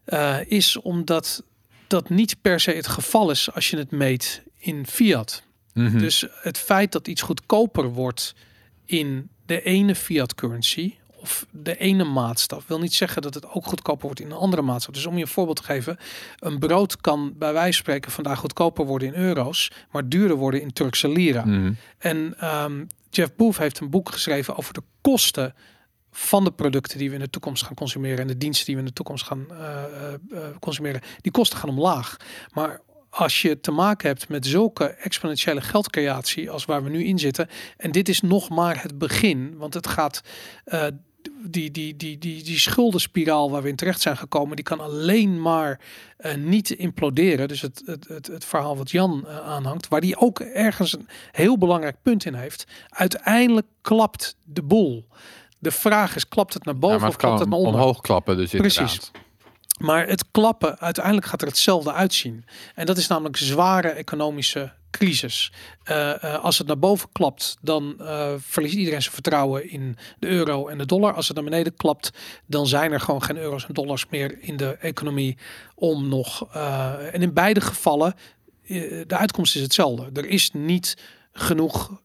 eh, is omdat dat niet per se het geval is als je het meet in fiat. Mhm. Dus het feit dat iets goedkoper wordt in de ene fiat currency of de ene maatstaf wil niet zeggen dat het ook goedkoper wordt in een andere maatstaf. Dus om je een voorbeeld te geven, een brood kan bij wijze van spreken vandaag goedkoper worden in euro's, maar duurder worden in Turkse lira. Mhm. En ehm, Jeff Booth heeft een boek geschreven over de kosten van de producten die we in de toekomst gaan consumeren en de diensten die we in de toekomst gaan eh, eh, eh, consumeren. Die kosten gaan omlaag. Maar als je te maken hebt met zulke exponentiële geldcreatie als waar we nu in zitten, en dit is nog maar het begin, want het gaat. Die, die, die, die, die schuldenspiraal waar we in terecht zijn gekomen, die kan alleen maar eh, niet imploderen. Dus het, het, het, het verhaal wat Jan eh, aanhangt, waar die ook ergens een heel belangrijk punt in heeft. Uiteindelijk klapt de boel. De vraag is, klapt het naar boven of het klapt het naar onder? omhoog klappen, dus Precies. inderdaad. Maar het klappen, uiteindelijk gaat er hetzelfde uitzien. En dat is namelijk zware economische crisis. Eh, eh, als het naar boven klapt, dan eh, verliest iedereen zijn vertrouwen in de euro en de dollar. Als het naar beneden klapt, dan zijn er gewoon geen euro's en dollars meer in de economie om nog. en in beide gevallen, de uitkomst is hetzelfde. Er is niet genoeg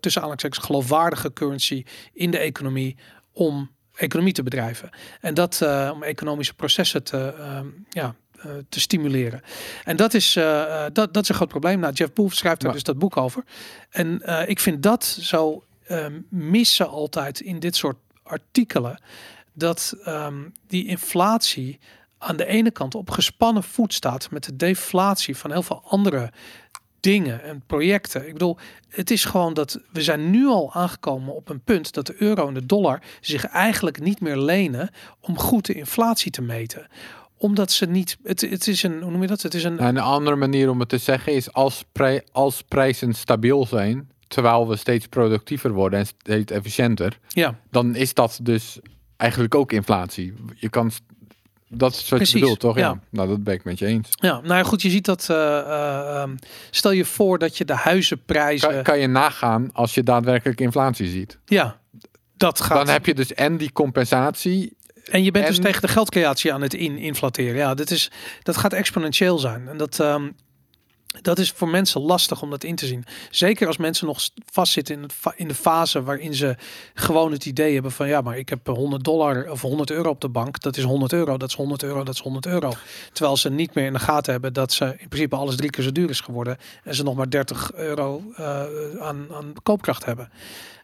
tussen aanhalingstekens geloofwaardige currency in de economie om economie te bedrijven. En dat eh, om economische processen te, ehm, ja, eh, te stimuleren. En dat is, eh, dat, dat is een groot probleem. Nou, Jeff Boef schrijft daar dus dat boek over. En ik vind dat zo ehm, missen altijd in dit soort artikelen. Dat ehm, die inflatie aan de ene kant op gespannen voet staat met de deflatie van heel veel andere dingen en projecten. Ik bedoel, het is gewoon dat we zijn nu al aangekomen op een punt dat de euro en de dollar zich eigenlijk niet meer lenen om goed de inflatie te meten. Omdat ze niet, het, het is een, hoe noem je dat? Het is een, Nou, een andere manier om het te zeggen is als, pri- als prijzen stabiel zijn, terwijl we steeds productiever worden en steeds efficiënter, ja, dan is dat dus eigenlijk ook inflatie. Je kan, dat is wat Precies, je bedoelt, toch? Ja. ja. Nou, dat ben ik met je eens. ja, nou goed, je ziet dat, eh, eh, ehm, stel je voor dat je de huizenprijzen, Kan, kan je nagaan als je daadwerkelijk inflatie ziet. ja, dat gaat. Dan heb je dus en die compensatie. En je bent dus En- tegen de geldcreatie aan het in inflateren. Ja, dit is, dat gaat exponentieel zijn. En dat, ehm, dat is voor mensen lastig om dat in te zien. Zeker als mensen nog st- vastzitten in, in de fase waarin ze gewoon het idee hebben van ja, maar ik heb 100 dollar of 100 euro op de bank. Dat is 100 euro, dat is 100 euro, dat is 100 euro. Terwijl ze niet meer in de gaten hebben dat ze in principe alles drie keer zo duur is geworden. En ze nog maar 30 euro eh, aan, aan koopkracht hebben.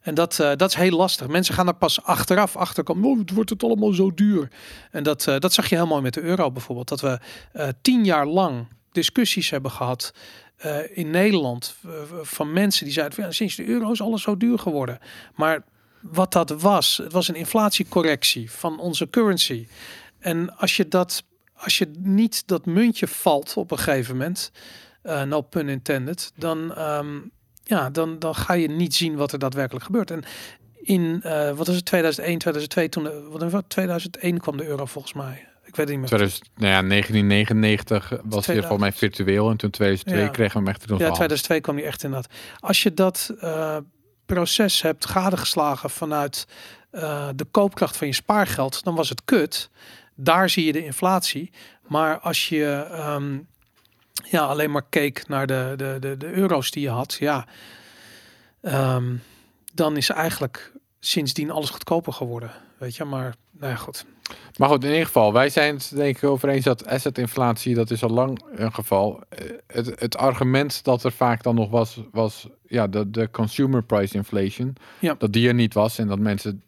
En dat, eh, dat is heel lastig. Mensen gaan er pas achteraf achter komen. Oh, het wordt het allemaal zo duur. En dat, eh, dat zag je mooi met de euro bijvoorbeeld. Dat we tien jaar lang discussies hebben gehad eh, in Nederland eh, van mensen die zeiden sinds de euro is alles zo duur geworden. Maar wat dat was, het was een inflatiecorrectie van onze currency. En als je dat, als je niet dat muntje valt op een gegeven moment, eh no pun intended, dan, ehm, ja, dan, dan ga je niet zien wat er daadwerkelijk gebeurt. En in, wat is het, 2001, 2002, toen, de, wat, 2001 kwam de euro volgens mij. Ik weet het niet meer. 2000, nou ja, 1999 was weer 2000. volgens mij virtueel. En toen 2002 Ja. kregen we hem echt in Ja, hand. 2002 kwam die echt inderdaad. Als je dat eh, proces hebt gadegeslagen vanuit eh, de koopkracht van je spaargeld, dan was het kut. Daar zie je de inflatie. Maar als je ehm, ja, alleen maar keek naar de, de, de, de euro's die je had, ja, ehm, dan is eigenlijk sindsdien alles goedkoper geworden. Weet je, maar nou ja, goed. Maar goed, in ieder geval, wij zijn het denk ik over eens dat assetinflatie, dat is al lang een geval. Eh, Het, het argument dat er vaak dan nog was, was ja, de, de consumer price inflation. Ja. Dat die er niet was en dat mensen,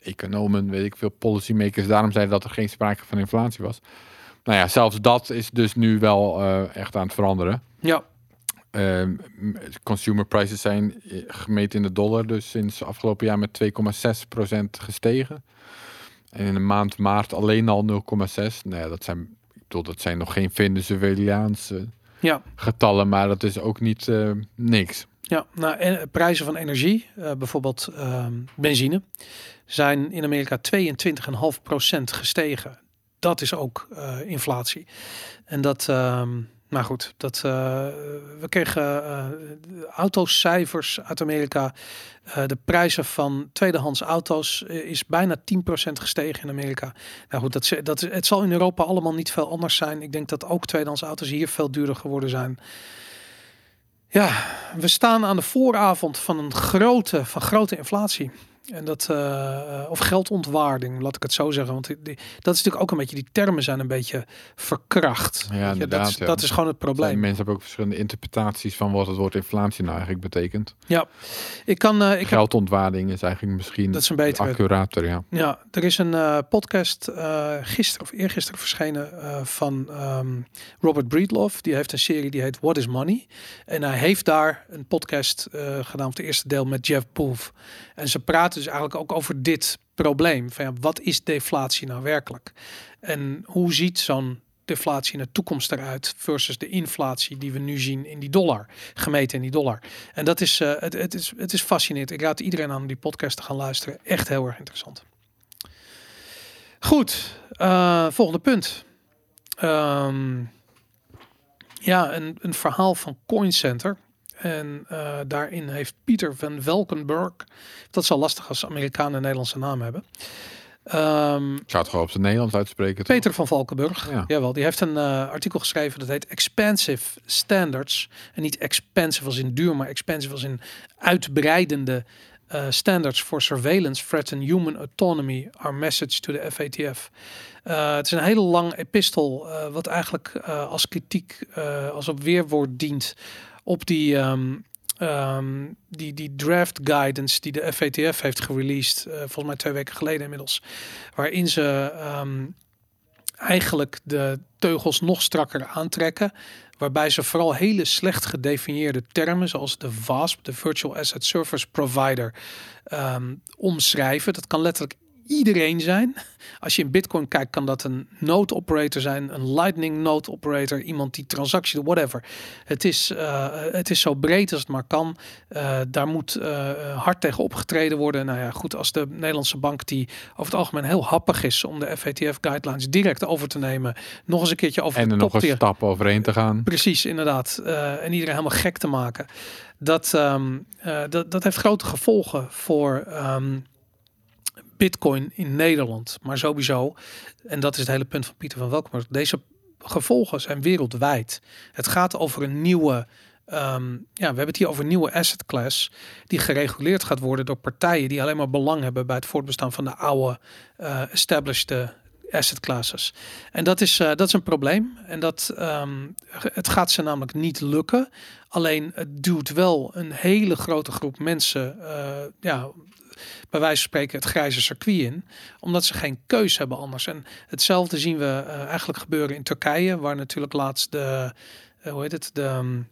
economen, weet ik veel, policymakers, daarom zeiden dat er geen sprake van inflatie was. Nou ja, zelfs dat is dus nu wel eh, echt aan het veranderen. Ja, Ehm, consumer prices zijn eh, gemeten in de dollar, dus sinds afgelopen jaar met 2,6% gestegen. En in de maand maart alleen al 0,6. Nou ja, dat zijn, ik bedoel, dat zijn nog geen Venezuelaanse ja. getallen, maar dat is ook niet eh, niks. Ja, nou, en prijzen van energie, eh, bijvoorbeeld ehm, benzine, zijn in Amerika 22,5% gestegen. Dat is ook eh, inflatie. En dat, ehm, nou goed, dat, eh, we kregen eh, autocijfers uit Amerika. Eh, de prijzen van tweedehands auto's is bijna 10% gestegen in Amerika. Nou goed, dat, dat, het zal in Europa allemaal niet veel anders zijn. Ik denk dat ook tweedehands auto's hier veel duurder geworden zijn. Ja, we staan aan de vooravond van een grote, van grote inflatie. En dat, eh, of geldontwaarding, laat ik het zo zeggen. Want die, die- dat is natuurlijk ook een beetje, die termen zijn een beetje verkracht. Ja, je, dat, is, ja. dat is gewoon het probleem. mensen hebben ook verschillende interpretaties van wat het woord inflatie nou eigenlijk betekent. Ja, ik kan, eh, ik heb, Geldontwaarding is eigenlijk misschien dat is een betere. accurater, ja. Ja, er is een eh, podcast eh gisteren of eergisteren verschenen eh, van ehm, Robert Breedlove. Die heeft een serie die heet What is Money? En hij heeft daar een podcast eh, gedaan op het eerste deel met Jeff Boef. En ze praten dus eigenlijk ook over dit probleem. Van ja, wat is deflatie nou werkelijk? En hoe ziet zo'n deflatie in de toekomst eruit versus de inflatie die we nu zien in die dollar, gemeten in die dollar. En dat is, eh, het, het, is, het is fascinerend. Ik raad iedereen aan om die podcast te gaan luisteren. Echt heel erg interessant. Goed, eh, volgende punt. Ehm, ja, een, een verhaal van Coincenter. En eh, daarin heeft Pieter van Welkenburg. Dat is al lastig als Amerikanen een Nederlandse naam hebben. Ehm, Ik zou het gewoon op zijn Nederlands uitspreken. toch? Peter van Valkenburg, Ja. jawel, die heeft een eh, artikel geschreven dat heet Expansive Standards. En niet expensive als in duur, maar expansive als in uitbreidende uh, standards for surveillance threaten human autonomy. Our message to the FATF. Uh, het is een hele lang epistel, uh, wat eigenlijk als kritiek, als op weerwoord dient op die, um, um, die, die draft guidance die de FATF heeft gereleased, volgens mij twee weken geleden inmiddels, waarin ze um, eigenlijk de teugels nog strakker aantrekken. Waarbij ze vooral hele slecht gedefinieerde termen, zoals de VASP, de Virtual Asset Service Provider, omschrijven. Dat kan letterlijk iedereen zijn. Als je in Bitcoin kijkt, kan dat een node operator zijn, een Lightning node operator, iemand die transactie, whatever. Het is, uh, het is zo breed als het maar kan. Uh, daar moet uh, hard tegen opgetreden worden. Nou ja, goed, als de Nederlandse bank, die over het algemeen heel happig is om de FATF guidelines direct over te nemen, nog eens een keertje over en de er nog een stap overheen te gaan. Precies, inderdaad. en iedereen helemaal gek te maken. Dat, um, dat, dat heeft grote gevolgen voor. Um, Bitcoin in Nederland. Maar sowieso, en dat is het hele punt van Pieter van Welkom, deze gevolgen zijn wereldwijd. Het gaat over een nieuwe. Um, ja, we hebben het hier over een nieuwe asset class die gereguleerd gaat worden door partijen die alleen maar belang hebben bij het voortbestaan van de oude uh, established uh, asset classes. En dat is, uh, dat is een probleem. En dat um, het gaat ze namelijk niet lukken. Alleen het duwt wel een hele grote groep mensen ja, bij wijze van spreken het grijze circuit in. Omdat ze geen keus hebben anders. En hetzelfde zien we uh, eigenlijk gebeuren in Turkije. Waar natuurlijk laatst de, uh, hoe heet het, de... Um,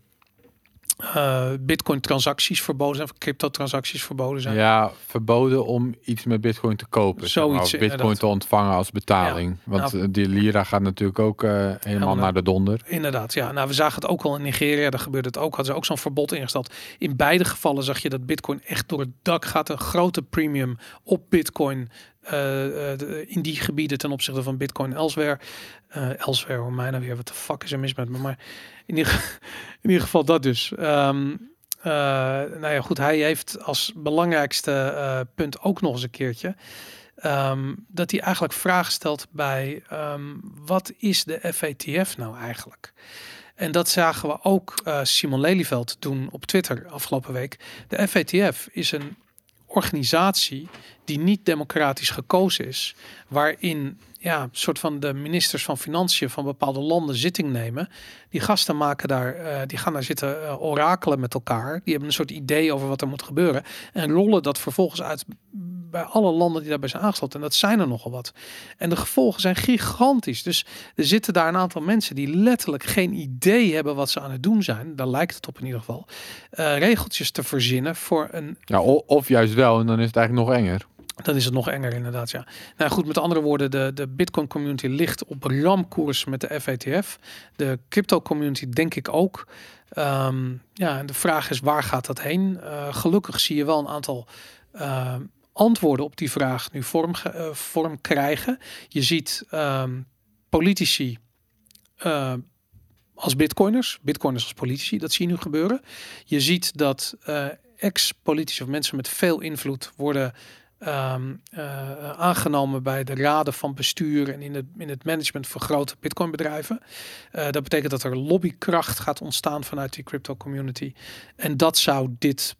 uh, bitcoin transacties verboden zijn, crypto transacties verboden zijn. Ja, verboden om iets met bitcoin te kopen. Zoiets, bitcoin inderdaad. te ontvangen als betaling. Ja, Want nou, die lira gaat natuurlijk ook uh, helemaal, naar de donder. Inderdaad, ja. Nou, we zagen het ook al in Nigeria, daar gebeurde het ook. Hadden ze ook zo'n verbod ingesteld. In beide gevallen zag je dat bitcoin echt door het dak gaat. Een grote premium op bitcoin in die gebieden ten opzichte van Bitcoin elsewhere. Uh, elsewhere, hoor mij nou weer, wat de fuck is er mis met me? Maar in ieder, *laughs* in ieder geval dat dus. Um, nou ja, goed, hij heeft als belangrijkste punt ook nog eens een keertje. Um, dat hij eigenlijk vragen stelt bij um, wat is de FATF nou eigenlijk? En dat zagen we ook Simon Lelyveld doen op Twitter afgelopen week. De FATF is een organisatie die niet democratisch gekozen is, waarin ja, soort van de ministers van Financiën van bepaalde landen zitting nemen. Die gasten maken daar, uh, die gaan daar zitten uh, orakelen met elkaar. Die hebben een soort idee over wat er moet gebeuren. En rollen dat vervolgens uit bij alle landen die daarbij zijn aangesloten. En dat zijn er nogal wat. En de gevolgen zijn gigantisch. Dus er zitten daar een aantal mensen die letterlijk geen idee hebben wat ze aan het doen zijn. Daar lijkt het op in ieder geval. Uh, regeltjes te verzinnen voor een. Ja, of juist wel. En dan is het eigenlijk nog enger. Dan is het nog enger inderdaad, ja. Nou goed, met andere woorden, de, de Bitcoin community ligt op ramkoers met de FATF. De crypto community denk ik ook. Um, ja, en de vraag is, waar gaat dat heen? Uh, gelukkig zie je wel een aantal uh, antwoorden op die vraag nu vorm, uh, vorm krijgen. Je ziet um, politici als bitcoiners, bitcoiners als politici, dat zie je nu gebeuren. Je ziet dat ex-politici of mensen met veel invloed worden uh, aangenomen bij de raden van bestuur en in het, in het management van grote bitcoinbedrijven. Dat betekent dat er lobbykracht gaat ontstaan vanuit die crypto community. En dat zou dit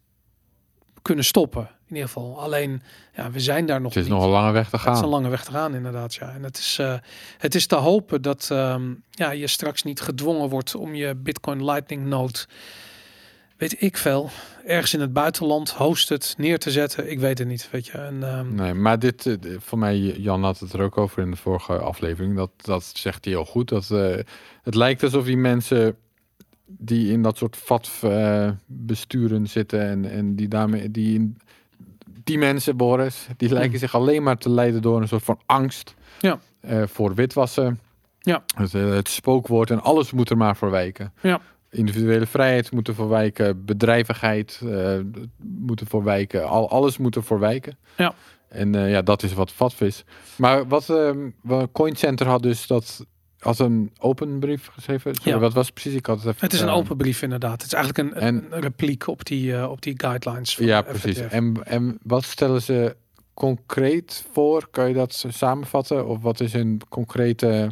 kunnen stoppen. In ieder geval. Alleen, ja, we zijn daar nog. Het is niet. nog een lange weg te gaan. Het is een lange weg te gaan, inderdaad. Ja. En het is, uh, het is te hopen dat um, ja, je straks niet gedwongen wordt om je Bitcoin Lightning Node weet ik veel, ergens in het buitenland host het neer te zetten. Ik weet het niet, weet je. En, um... Nee, maar dit, uh, voor mij, Jan had het er ook over in de vorige aflevering. Dat, dat zegt hij heel goed. Dat, uh, het lijkt alsof die mensen die in dat soort vat uh, besturen zitten en, en die daarmee, die, die mensen, Boris, die lijken mm. zich alleen maar te leiden door een soort van angst ja. voor witwassen. Ja. Het, het spookwoord en alles moet er maar voor wijken. Ja individuele vrijheid moeten verwijken, bedrijvigheid uh, moeten voorwijken, al, alles moet er voorwijken. Ja. En uh, ja, dat is wat vatvis. Maar wat uh, Coin Center had dus dat had een open brief geschreven. Sorry, ja. wat was precies? Ik had het even. Het is een open brief inderdaad. Het is eigenlijk een, en, een repliek op die uh, op die guidelines. Van ja, precies. En, en wat stellen ze concreet voor? Kan je dat samenvatten? Of wat is een concrete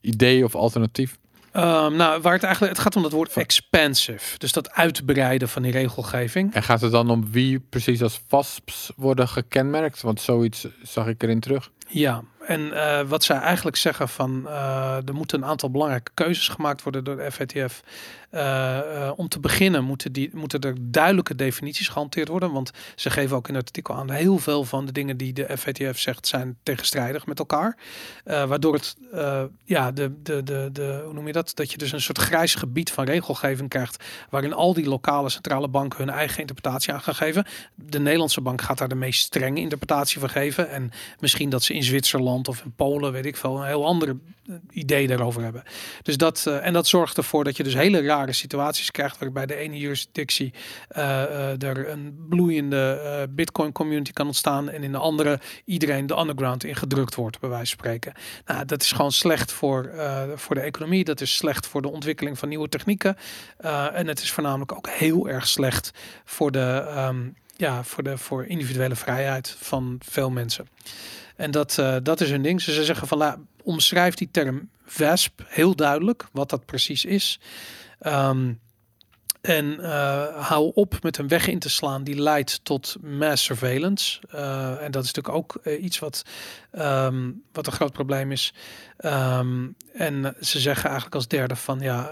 idee of alternatief? Ehm, nou, waar het eigenlijk het gaat om dat woord expansive, dus dat uitbreiden van die regelgeving. En gaat het dan om wie precies als VASPs worden gekenmerkt? Want zoiets zag ik erin terug. Ja, en eh, wat zij eigenlijk zeggen van uh, er moeten een aantal belangrijke keuzes gemaakt worden door de FATF. Uh, uh, om te beginnen moeten, die, moeten er duidelijke definities gehanteerd worden. Want ze geven ook in het artikel aan heel veel van de dingen die de FATF zegt zijn tegenstrijdig met elkaar. Waardoor het, ja, de, de, de, de, hoe noem je dat? Dat je dus een soort grijs gebied van regelgeving krijgt. Waarin al die lokale centrale banken hun eigen interpretatie aan gaan geven. De Nederlandse bank gaat daar de meest strenge interpretatie van geven. En misschien dat ze in Zwitserland of in Polen, weet ik veel, een heel ander idee daarover hebben. Dus dat, en dat zorgt ervoor dat je dus hele rare situaties krijgt waarbij de ene jurisdictie uh, er een bloeiende bitcoin community kan ontstaan en in de andere iedereen de underground ingedrukt wordt bij wijze van spreken. Nou, dat is gewoon slecht voor, voor de economie, dat is slecht voor de ontwikkeling van nieuwe technieken en het is voornamelijk ook heel erg slecht voor de, um, ja, voor de voor individuele vrijheid van veel mensen. En dat, uh, dat is hun ding. Ze zeggen van, la, omschrijf die term VASP heel duidelijk, wat dat precies is. Um, en uh, hou op met een weg in te slaan die leidt tot mass surveillance. Uh, en dat is natuurlijk ook iets wat, um, wat een groot probleem is. Um, en ze zeggen eigenlijk als derde van ja,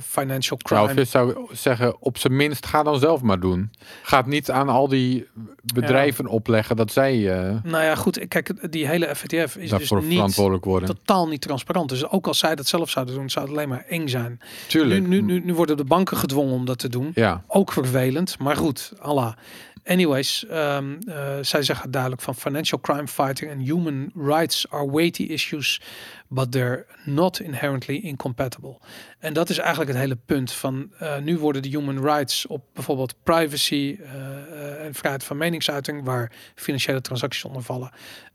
financial crime. Nou, zou zeggen, op zijn minst ga dan zelf maar doen. Gaat niet aan al die bedrijven ja. opleggen dat zij. nou ja, goed. Kijk, die hele FTF is dus niet verantwoordelijk worden. totaal niet transparant. Dus ook als zij dat zelf zouden doen, zou het alleen maar eng zijn. Tuurlijk. Nu, nu, nu, nu worden de banken gedwongen om dat te doen. Ja. Ook vervelend, maar goed, Allah. Anyways, um, zij zeggen duidelijk van financial crime fighting and human rights are weighty issues, but they're not inherently incompatible. En dat is eigenlijk het hele punt van uh, nu worden de human rights op bijvoorbeeld privacy uh, en vrijheid van meningsuiting, waar financiële transacties onder vallen,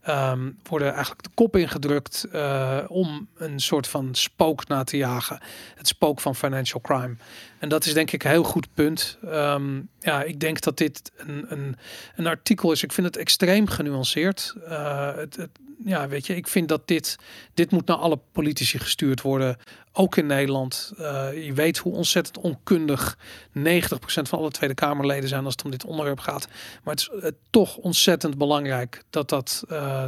um, worden eigenlijk de kop ingedrukt om een soort van spook na te jagen. Het spook van financial crime. En dat is denk ik een heel goed punt. Um, ja, ik denk dat dit een, een, een artikel is. Ik vind het extreem genuanceerd. Het, ja, weet je, ik vind dat dit, dit moet naar alle politici gestuurd worden. Ook in Nederland. Uh, je weet hoe ontzettend onkundig 90% van alle Tweede Kamerleden zijn als het om dit onderwerp gaat. Maar het is uh, toch ontzettend belangrijk dat, dat, uh,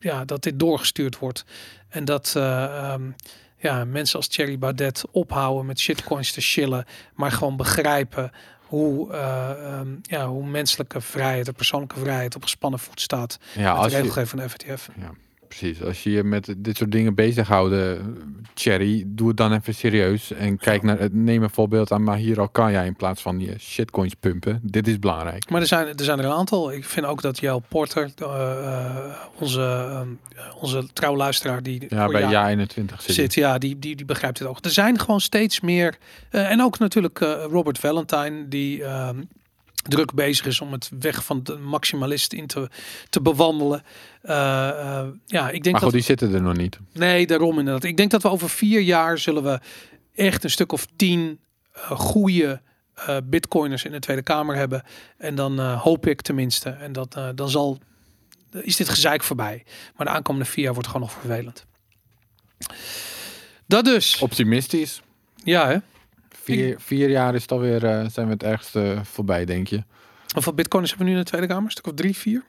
ja, dat dit doorgestuurd wordt. En dat um, ja, mensen als Thierry Baudet ophouden met shitcoins te chillen. Maar gewoon begrijpen hoe, uh, um, ja, hoe menselijke vrijheid, de persoonlijke vrijheid op gespannen voet staat. Ja, met de regelgeving van de FTF. Ja, precies. Als je je met dit soort dingen bezighouden, Cherry, doe het dan even serieus. En kijk naar het, neem een voorbeeld aan Mahir Alkaya in plaats van je shitcoins pumpen. Dit is belangrijk. Maar er zijn, er zijn er een aantal. Ik vind ook dat jouw Porter, uh, onze, uh, onze trouwluisteraar die ja, bij jaar, jaar 21 zit, zit ja, die, die, die begrijpt het ook. Er zijn gewoon steeds meer. Uh, en ook natuurlijk Robert Valentine, die uh, druk bezig is om het weg van de maximalist in te, te bewandelen. Uh, uh, ja, ik denk maar goed, dat die zitten er nog niet. Nee, daarom inderdaad. Ik denk dat we over vier jaar zullen we echt een stuk of tien uh, goede bitcoiners in de Tweede Kamer hebben. En dan hoop ik tenminste. En dat, dan zal, is dit gezeik voorbij. Maar de aankomende vier jaar wordt gewoon nog vervelend. Dat dus. Optimistisch. Ja, hè? Vier, vier jaar is het alweer, uh, zijn we het ergste voorbij, denk je. Hoeveel bitcoins hebben we nu in de Tweede Kamer? Een stuk of drie, vier?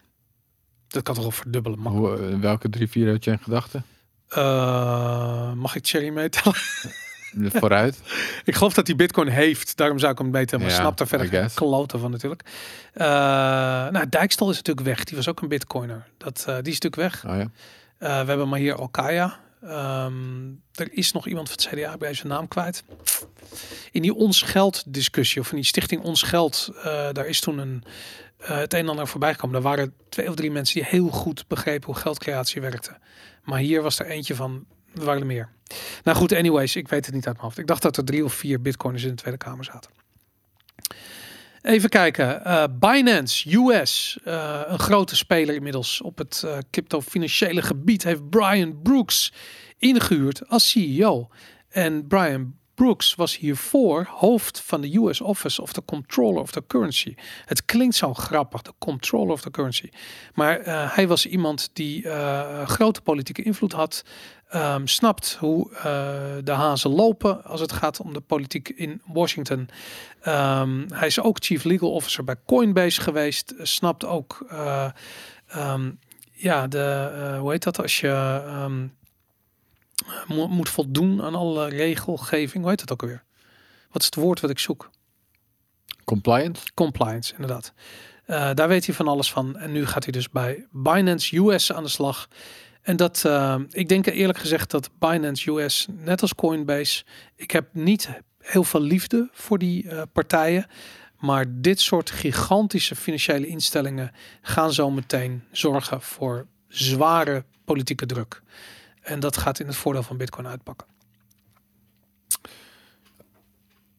Dat kan toch wel verdubbelen? Hoe, uh, welke drie, vier had je in gedachten? Uh, mag ik Cherry meetellen? Vooruit. *laughs* ik geloof dat hij bitcoin heeft. Daarom zou ik hem meten. Maar ja, snap daar verder kloten van natuurlijk. Nou, Dijkstal is natuurlijk weg. Die was ook een bitcoiner. Dat, die is natuurlijk weg. Oh, ja. we hebben maar hier Alkaya. Um, er is nog iemand van het CDA, bij zijn naam kwijt. In die ons geld discussie, of in die stichting ons geld, daar is toen een, het een en ander voorbij gekomen. Er waren twee of drie mensen die heel goed begrepen hoe geldcreatie werkte. Maar hier was er eentje van, er waren er meer. Nou goed, anyways, ik weet het niet uit mijn hoofd. Ik dacht dat er drie of vier bitcoins in de Tweede Kamer zaten. Even kijken. Uh, Binance US, uh, een grote speler inmiddels op het uh, crypto-financiële gebied, heeft Brian Brooks ingehuurd als CEO. En Brian Brooks was hiervoor hoofd van de US Office of the Comptroller of the Currency. Het klinkt zo grappig, de Comptroller of the Currency. Maar eh, hij was iemand die eh, grote politieke invloed had. ehm, snapt hoe eh, de hazen lopen als het gaat om de politiek in Washington. Ehm, hij is ook Chief Legal Officer bij Coinbase geweest. Snapt ook eh, ehm, ja, de, hoe heet dat als je mo- moet voldoen aan alle regelgeving. Hoe heet dat ook alweer? Wat is het woord wat ik zoek? Compliance? Compliance, inderdaad. Eh, daar weet hij van alles van. En nu gaat hij dus bij Binance US aan de slag. En dat, eh, ik denk eerlijk gezegd dat Binance US, net als Coinbase, ik heb niet heel veel liefde voor die eh, partijen. Maar dit soort gigantische financiële instellingen gaan zo meteen zorgen voor zware politieke druk. En dat gaat in het voordeel van Bitcoin uitpakken.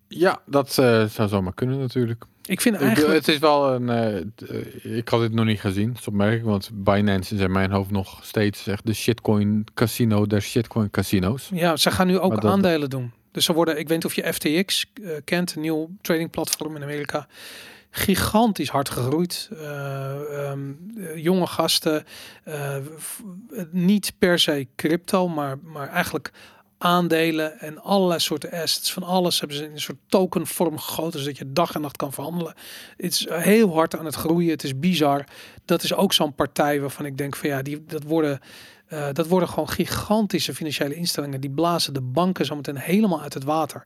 Ja, dat eh, zou zomaar kunnen natuurlijk. Ik vind Ik eigenlijk. het is wel een. eh, eh, ik had dit nog niet gezien, dat opmerkelijk, want Binance is in mijn hoofd nog steeds echt de shitcoin casino der shitcoin casino's. Ja, ze gaan nu ook dat- aandelen doen. Dus ze worden, ik weet niet of je FTX kent, een nieuw trading platform in Amerika. Gigantisch hard gegroeid. Eh, ehm, eh, jonge gasten. eh, niet per se crypto, maar, maar eigenlijk aandelen en allerlei soorten assets. Van alles hebben ze in een soort token vorm gegoten, zodat je dag en nacht kan verhandelen. Het is heel hard aan het groeien. Het is bizar. Dat is ook zo'n partij waarvan ik denk van ja, die, dat worden dat worden gewoon gigantische financiële instellingen. Die blazen de banken zometeen helemaal uit het water.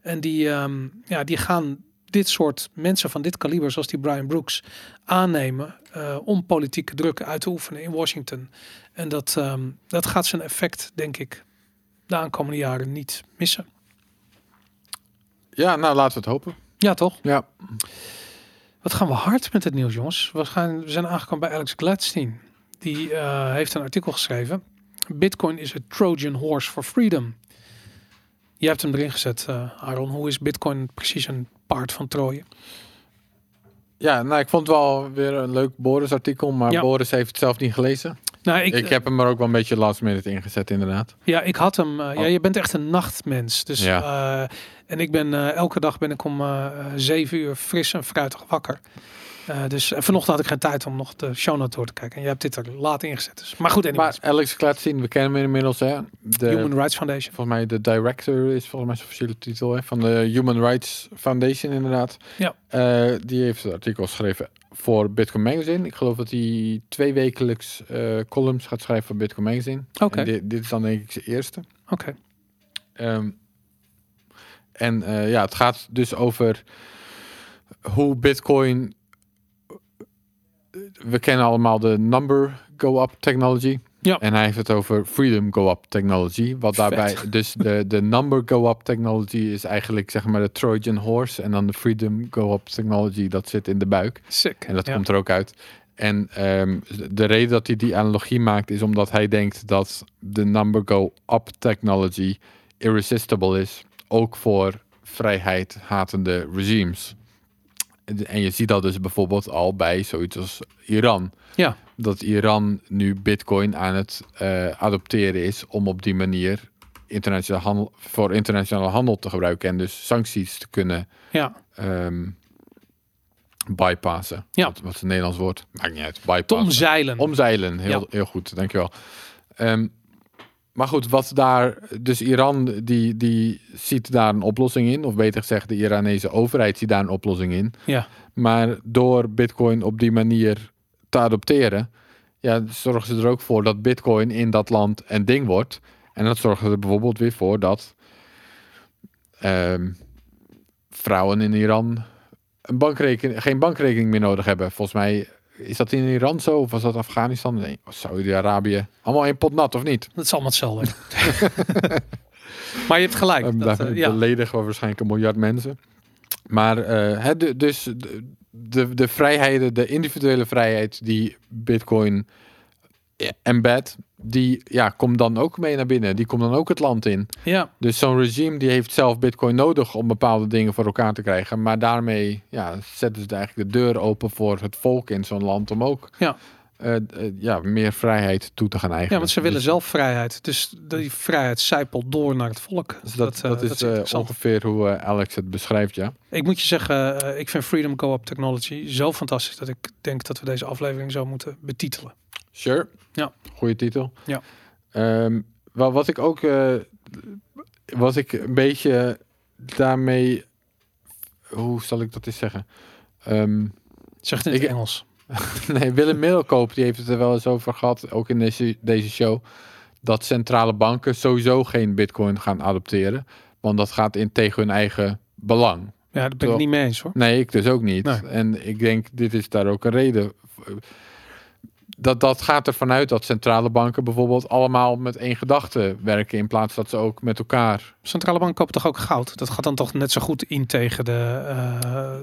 En die, ehm, ja, die gaan dit soort mensen van dit kaliber, zoals die Brian Brooks, aannemen eh, om politieke druk uit te oefenen in Washington. En dat, ehm, dat gaat zijn effect, denk ik, de aankomende jaren niet missen. Ja, nou laten we het hopen. Ja, toch? Ja, Wat gaan we hard met het nieuws, jongens? We, gaan, we zijn aangekomen bij Alex Gladstein. Die eh, heeft een artikel geschreven. Bitcoin is a Trojan horse for freedom. Je hebt hem erin gezet, eh, Aaron. Hoe is Bitcoin precies een paard van Troje? ja nou, ik vond het wel weer een leuk Boris artikel, maar Ja. Boris heeft het zelf niet gelezen. Nou, ik, Ik, heb hem er ook wel een beetje last minute ingezet, inderdaad. ja, ik had hem. eh, Ja, Oh. je bent echt een nachtmens. Dus, eh, en ik ben eh, elke dag ben ik om zeven uur fris en fruitig wakker. Eh, dus en vanochtend had ik geen tijd om nog de show notes door te kijken. En je hebt dit er laat ingezet. Dus. Maar goed, anyways. Maar Alex Gladstein, we kennen hem inmiddels, hè? De, Human Rights Foundation. volgens mij de director is volgens mij zijn officiële titel hè, van de Human Rights Foundation inderdaad. Ja. Eh, die heeft een artikel geschreven voor Bitcoin Magazine. Ik geloof dat hij twee wekelijks eh, columns gaat schrijven voor Bitcoin Magazine. Oké, Dit, dit is dan denk ik zijn eerste. oké. Ehm, en eh, ja, het gaat dus over hoe Bitcoin. We kennen allemaal de number go up technology. Ja. En hij heeft het over freedom go up technology. Wat Vet. daarbij, dus de, de number go up technology is eigenlijk zeg maar de Trojan horse. En dan de freedom go up technology, dat zit in de buik. Sick. En dat Ja. komt er ook uit. En ehm, de reden dat hij die analogie maakt is omdat hij denkt dat de number go up technology irresistible is, ook voor vrijheid hatende regimes. En- je ziet dat dus bijvoorbeeld al bij zoiets als Iran. Ja. Dat Iran nu bitcoin aan het eh, adopteren is om op die manier internationale handel, voor internationale handel te gebruiken en dus sancties te kunnen Ja, ehm, bypassen. Ja. Wat, wat is het Nederlands woord? Maakt niet uit. Bypassen. omzeilen. Omzeilen, heel, Ja. heel goed, dankjewel. Ehm maar goed, wat daar, dus Iran die, die ziet daar een oplossing in, of beter gezegd, de Iranese overheid ziet daar een oplossing in. Ja. Maar door Bitcoin op die manier te adopteren, ja, zorgen ze er ook voor dat Bitcoin in dat land een ding wordt. En dat zorgt er bijvoorbeeld weer voor dat ehm, vrouwen in Iran een bankrekening, geen bankrekening meer nodig hebben. Volgens mij is dat in Iran zo, of was dat Afghanistan? Nee, Saudi-Arabië. Allemaal één pot nat, of niet? Dat is allemaal hetzelfde. *laughs* maar je hebt gelijk. Um, Dat, eh, ja. beledigen we waarschijnlijk een miljard mensen. Maar eh, de, dus de, de, de vrijheden, de individuele vrijheid die Bitcoin embed, die ja, komt dan ook mee naar binnen. Die komt dan ook het land in. ja, Dus zo'n regime die heeft zelf Bitcoin nodig om bepaalde dingen voor elkaar te krijgen. Maar daarmee ja, zetten ze eigenlijk de deur open voor het volk in zo'n land om ook Ja. eh, eh, ja, meer vrijheid toe te gaan eigenen. Ja, want ze willen Dus- zelf vrijheid. Dus die vrijheid zijpelt door naar het volk. Dus dat, dat, eh, is ongeveer hoe Alex het beschrijft, ja. Ik moet je zeggen, ik vind Freedom Co-op Technology zo fantastisch dat ik denk dat we deze aflevering zo moeten betitelen. Sure. Ja. Goeie titel. Ja. Ehm, wel, wat ik ook, eh, wat ik een beetje daarmee, hoe zal ik dat eens zeggen? Ehm, Zeg het in het Ik- Engels. *laughs* nee, Willem Middelkoop, die heeft het er wel eens over gehad, ook in deze, deze show, dat centrale banken sowieso geen bitcoin gaan adopteren, want dat gaat in tegen hun eigen belang. Ja, daar ben ik niet mee eens hoor. Nee, ik dus ook niet. Nee. En ik denk, dit is daar ook een reden. Dat, dat gaat ervan uit dat centrale banken bijvoorbeeld allemaal met één gedachte werken. In plaats dat ze ook met elkaar. Centrale bank koopt toch ook goud? Dat gaat dan toch net zo goed in tegen de, eh,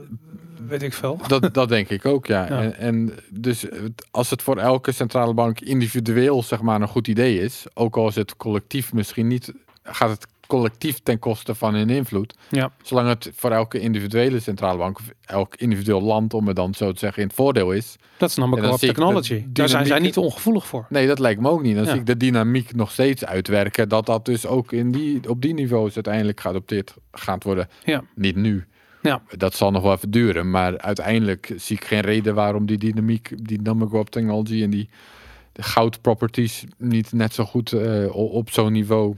weet ik veel. Dat, dat denk ik ook, ja. *laughs* Ja. En, en dus als het voor elke centrale bank individueel zeg maar een goed idee is. Ook al is het collectief misschien niet. Gaat het collectief ten koste van hun invloed. Ja. Zolang het voor elke individuele centrale bank. Of elk individueel land, om het dan zo te zeggen, in het voordeel is. Dat is ik de technology. Daar zijn zij niet ongevoelig voor. Nee, dat lijkt me ook niet. Dan Ja. zie ik de dynamiek nog steeds uitwerken. Dat dat dus ook in die, op die niveaus uiteindelijk geadopteerd gaat worden. Ja. Niet nu. Ja. Dat zal nog wel even duren. Maar uiteindelijk zie ik geen reden waarom die dynamiek, die number co technology en die goud properties niet net zo goed eh, op zo'n niveau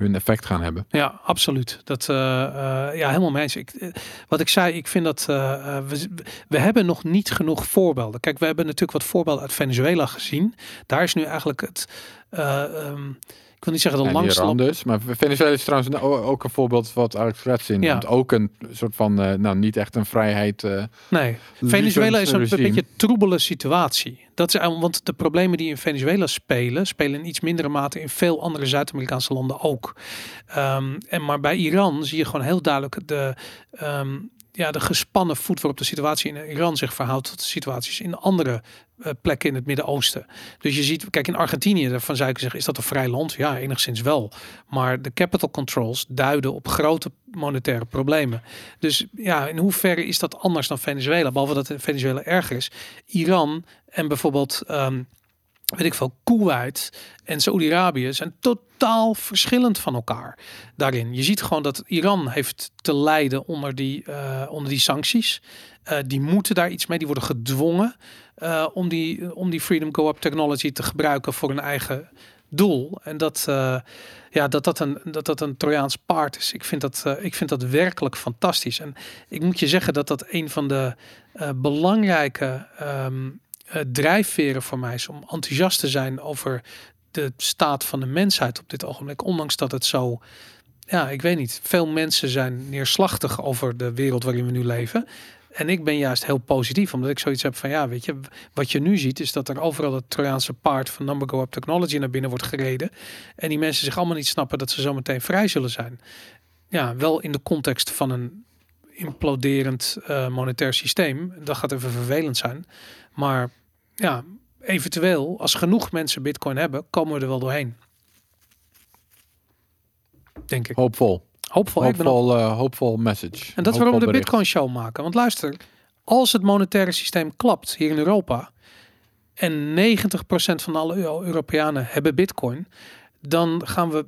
hun effect gaan hebben. Ja, absoluut. Dat, eh, eh, ja, helemaal mee. Ik, eh, wat ik zei, ik vind dat we, we hebben nog niet genoeg voorbeelden. Kijk, we hebben natuurlijk wat voorbeelden uit Venezuela gezien. Daar is nu eigenlijk het, eh, ehm, ik wil niet zeggen de langste dus. Maar Venezuela is trouwens ook een voorbeeld wat Alex Frets in. Ja. Ook een soort van, eh, nou niet echt een vrijheid. eh, Nee, Venezuela is een regime. beetje een troebele situatie. Dat is, eigenlijk- want de problemen die in Venezuela spelen, spelen in iets mindere mate in veel andere Zuid-Amerikaanse landen ook. Ehm, en maar bij Iran zie je gewoon heel duidelijk de, ehm, ja, de gespannen voet waarop de situatie in Iran zich verhoudt tot de situaties in andere eh, plekken in het Midden-Oosten. Dus je ziet, kijk in Argentinië, daarvan zou ik zeggen, is dat een vrij land? Ja, enigszins wel. Maar de capital controls duiden op grote monetaire problemen. Dus ja, in hoeverre is dat anders dan Venezuela? Behalve dat Venezuela erger is. Iran en bijvoorbeeld, ehm, weet ik veel, Kuwait en Saoedi-Arabië zijn totaal verschillend van elkaar daarin. Je ziet gewoon dat Iran heeft te lijden onder die, eh, onder die sancties. Eh, die moeten daar iets mee, die worden gedwongen eh, om, die, om die Freedom Co-op technology te gebruiken voor hun eigen doel. En dat, ja, dat, dat, een, dat dat een Trojaans paard is. Ik vind, dat, ik vind dat werkelijk fantastisch. En ik moet je zeggen dat dat een van de belangrijke ehm, eh, drijfveren voor mij is om enthousiast te zijn over de staat van de mensheid op dit ogenblik. Ondanks dat het zo, ja, ik weet niet, veel mensen zijn neerslachtig over de wereld waarin we nu leven. En ik ben juist heel positief, omdat ik zoiets heb van ja, weet je, wat je nu ziet is dat er overal het Trojaanse paard van Number Go Up Technology naar binnen wordt gereden. En die mensen zich allemaal niet snappen dat ze zometeen vrij zullen zijn. Ja, wel in de context van een imploderend eh, monetair systeem. Dat gaat even vervelend zijn. Maar ja, eventueel, als genoeg mensen bitcoin hebben, komen we er wel doorheen. Denk ik. Hoopvol. Hoopvol. Eh, hoopvol message. en dat is waarom we de bericht. Bitcoin Show maken. Want luister, als het monetaire systeem klapt hier in Europa en 90% van alle Euro- Europeanen hebben Bitcoin, dan gaan we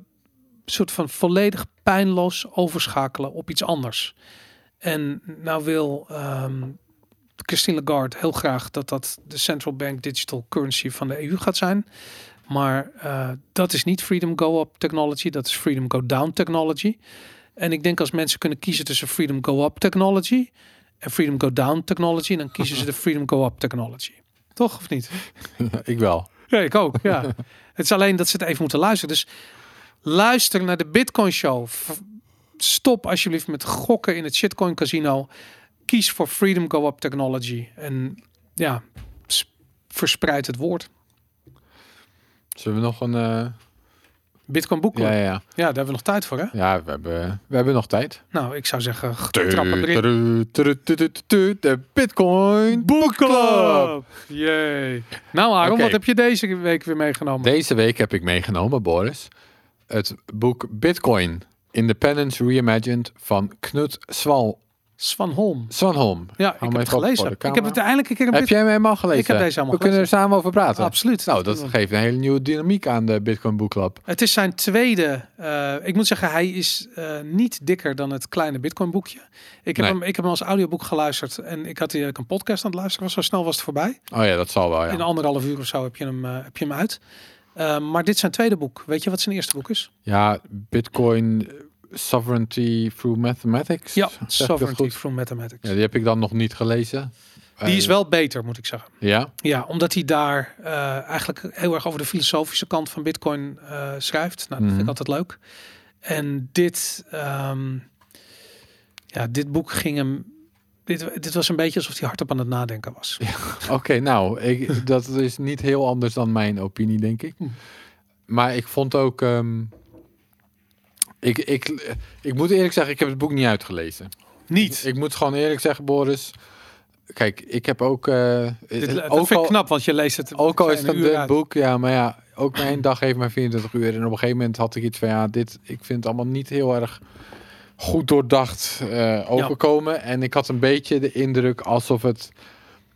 soort van volledig pijnloos overschakelen op iets anders. En nou wil ehm, Christine Lagarde heel graag dat dat de central bank digital currency van de EU gaat zijn. Maar eh, dat is niet Freedom Go Up technology, dat is Freedom Go Down technology. En ik denk als mensen kunnen kiezen tussen Freedom Go Up technology en Freedom Go Down technology, dan kiezen ze de Freedom Go Up technology. Toch of niet? *laughs* ik wel. Ja, ik ook. Ja. *laughs* het is alleen dat ze het even moeten luisteren. Dus luister naar de Bitcoin Show. Stop alsjeblieft met gokken in het shitcoin casino. Kies voor Freedom Go Up technology. En ja, verspreid het woord. Zullen we nog een... eh, Bitcoin boekclub. ja, Ja, ja, ja. daar hebben we nog tijd voor, hè? Ja, we hebben, we hebben nog tijd. Nou, ik zou zeggen, trappen erin. De Bitcoin Boekclub. Yay. Nou, Aaron, wat heb je deze week weer meegenomen? Deze week heb ik meegenomen, Boris, het boek Bitcoin Independence Reimagined van Knut Swal, Svan Holm. Swan Holm. Ja, Hou ik heb het gelezen. Ik heb het eindelijk een keer een Heb bit- jij hem helemaal gelezen? Ik heb deze helemaal We kunnen er samen over praten. Absoluut. Nou, dat geeft een hele nieuwe dynamiek aan de Bitcoin Book Club. Het is zijn tweede. eh, ik moet zeggen, hij is eh, niet dikker dan het kleine Bitcoin boekje. Ik heb, Nee. hem, ik heb hem als audioboek geluisterd en ik had hier een podcast aan het luisteren. Was zo snel was het voorbij. Oh ja, dat zal wel, In anderhalf uur of zo heb je hem, eh, heb je hem uit. Maar dit is zijn tweede boek. Weet je wat zijn eerste boek is? Ja, Bitcoin Sovereignty Through Mathematics. Ja, Sovereignty from Mathematics. Ja, die heb ik dan nog niet gelezen. Die is Eh, wel beter, moet ik zeggen. Ja? Ja, omdat hij daar eh, eigenlijk heel erg over de filosofische kant van Bitcoin eh, schrijft. Nou, dat vind ik Mhm. altijd leuk. En dit, ehm, ja, dit boek ging hem. Dit, dit was een beetje alsof hij hardop aan het nadenken was. *laughs* Oké, nou, ik, dat is niet heel anders dan mijn opinie, denk ik. Hm. Maar ik vond ook... ehm, ik, ik, ik moet eerlijk zeggen, ik heb het boek niet uitgelezen. Niet. Ik moet gewoon eerlijk zeggen, Boris. Kijk, ik heb ook... eh, Dit, dat ook vind ik knap, want je leest het. Ook al is het een dun boek, ja, maar ja, ook mijn dag heeft maar 24 uur. En op een gegeven moment had ik iets van, ja, dit, ik vind het allemaal niet heel erg goed doordacht eh, overkomen. En ik had een beetje de indruk alsof het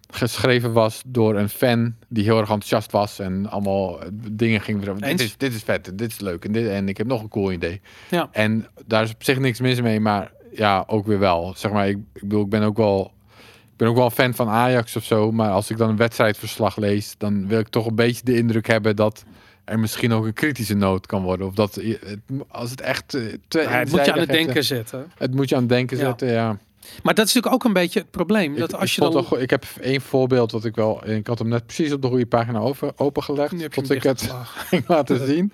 geschreven was door een fan die heel erg enthousiast was en allemaal eh, dingen ging vertellen. Dit is, dit is vet, en dit is leuk en, dit, en ik heb nog een cool idee. Ja. En daar is op zich niks mis mee, maar ja, ook weer wel. Zeg maar, ik, ik bedoel, ik ben ook wel ik ben ook wel fan van Ajax of zo, maar als ik dan een wedstrijdverslag lees, dan wil ik toch een beetje de indruk hebben dat er misschien ook een kritische noot kan worden. Of dat het, als het echt eh, te Ja, het moet je aan het denken zetten. eh, Het moet je aan het denken Ja. zetten, ja. Maar dat is natuurlijk ook een beetje het probleem. Dat ik, als ik, je vond dan. ik heb één voorbeeld wat ik wel, ik had hem net precies op de goede pagina over, opengelegd, tot ik het *laughs* ging laten *laughs* zien.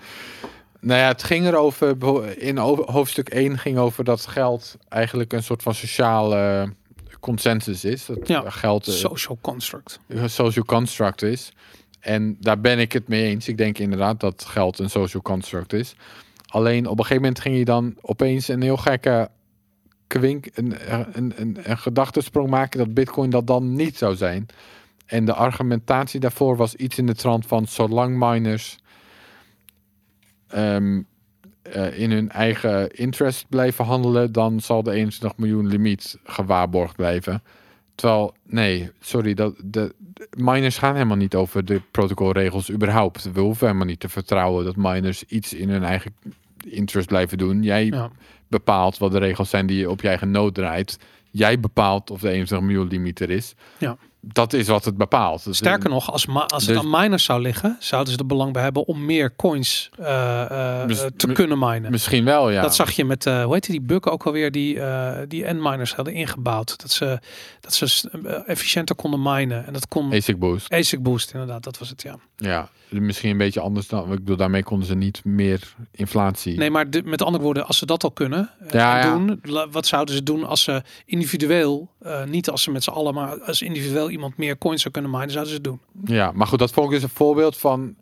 Nou ja, het ging erover, in hoofdstuk 1 ging over dat geld eigenlijk een soort van sociale consensus is. Dat Ja. geld eh, Social construct. een social construct is. En daar ben ik het mee eens. Ik denk inderdaad dat geld een social construct is. Alleen op een gegeven moment ging je dan opeens een heel gekke kwink, een, een, een, een gedachtesprong maken dat Bitcoin dat dan niet zou zijn. En de argumentatie daarvoor was iets in de trant van zolang miners ehm, eh, in hun eigen interest blijven handelen, dan zal de 21 miljoen limiet gewaarborgd blijven. Terwijl, nee, sorry, dat, de, miners gaan helemaal niet over de protocolregels überhaupt. We hoeven helemaal niet te vertrouwen dat miners iets in hun eigen interest blijven doen. Jij. Bepaalt wat de regels zijn die je op je eigen nood draait. Jij bepaalt of de 21 miljoen limiet er is. Ja. Dat is wat het bepaalt. Dus Sterker nog, als, als het Dus- aan miners zou liggen, zouden ze er belang bij hebben om meer coins eh, eh, te kunnen minen. Misschien wel, ja. Dat zag je met, eh hoe heet die bug ook alweer, die, die endminers hadden ingebouwd. Dat ze, dat ze efficiënter konden minen. En dat kon ASIC boost. ASIC boost, inderdaad, dat was het, ja. Ja, misschien een beetje anders dan. Ik bedoel, daarmee konden ze niet meer inflatie. Nee, maar de- met andere woorden, als ze dat al kunnen eh, Ja, en ja. doen, wat zouden ze doen als ze individueel, eh, niet als ze met z'n allen, maar als individueel iemand meer coins zou kunnen minen, zouden ze het doen. Ja, maar goed, dat vond ik dus een voorbeeld van.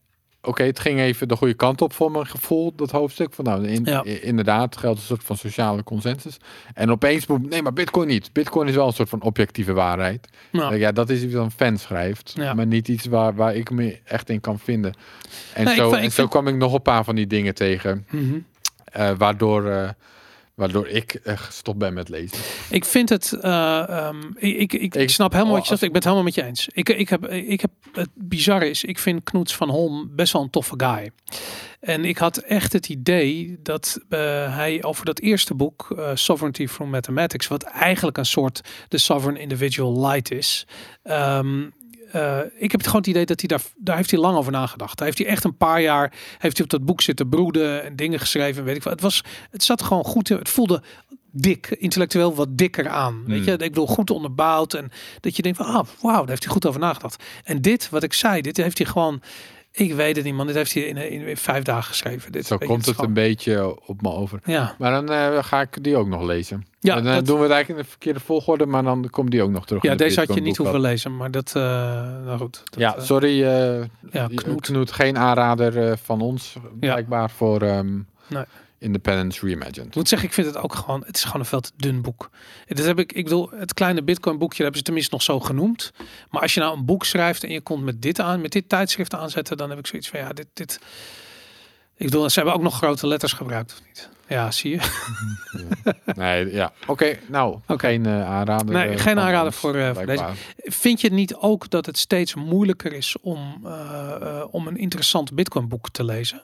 Oké, het ging even de goede kant op voor mijn gevoel, dat hoofdstuk. Van nou, in, Ja. i- inderdaad, geldt een soort van sociale consensus. En opeens, nee, maar Bitcoin niet. Bitcoin is wel een soort van objectieve waarheid. Nou, Ja, dat is iets wat een fan schrijft, Ja. maar niet iets waar, waar ik me echt in kan vinden. En, Nee, zo, vind- en ik zo kwam ik nog een paar van die dingen tegen, mhm. eh, waardoor, eh, waardoor ik eh, gestopt ben met lezen. Ik vind het, eh, ehm, ik, ik, ik, snap helemaal wat je als- zegt. Ik ben het helemaal met je eens. Ik, ik, heb, ik heb, het bizarre is, ik vind Knoets van Holm best wel een toffe guy. En ik had echt het idee dat eh, hij over dat eerste boek, Sovereignty from Mathematics, wat eigenlijk een soort The Sovereign Individual Light is. ehm, eh, ik heb het gewoon het idee dat hij daar, daar heeft hij lang over nagedacht. Daar heeft hij echt een paar jaar, heeft hij op dat boek zitten broeden en dingen geschreven. Weet ik wat. Het was, het zat gewoon goed. in- Het voelde dik, intellectueel wat dikker aan. Weet Hmm. je, ik bedoel, goed onderbouwd. En dat je denkt van, ah, wauw, daar heeft hij goed over nagedacht. En dit, wat ik zei, dit heeft hij gewoon, ik weet het niet man, dit heeft hij in, in, in vijf dagen geschreven. Dit, Zo komt het een beetje op me over. Ja, Maar dan eh, ga ik die ook nog lezen. Ja, en dan dat- doen we het eigenlijk in de verkeerde volgorde, maar dan komt die ook nog terug. ja in de deze had je niet hoeven lezen, maar dat, eh nou goed. Dat, Ja, eh, sorry. eh ja, Knoet. Knoet. geen aanrader eh, van ons, blijkbaar voor ehm, Nee. Independence Reimagined. Ik moet zeggen, ik vind het ook gewoon, het is gewoon een veel te dun boek. Dat heb ik, ik bedoel, het kleine Bitcoin boekje dat hebben ze tenminste nog zo genoemd. Maar als je nou een boek schrijft en je komt met dit aan, met dit tijdschrift aanzetten, dan heb ik zoiets van, ja, dit, dit, Ik bedoel, ze hebben ook nog grote letters gebruikt, of niet? Ja, zie je. Nee, ja. *laughs* Oké, nou, geen eh, aanrader. Nee, eh, geen aanrader voor, voor blijkbaar. Vind je niet ook dat het steeds moeilijker is om, om een interessant Bitcoin boek te lezen?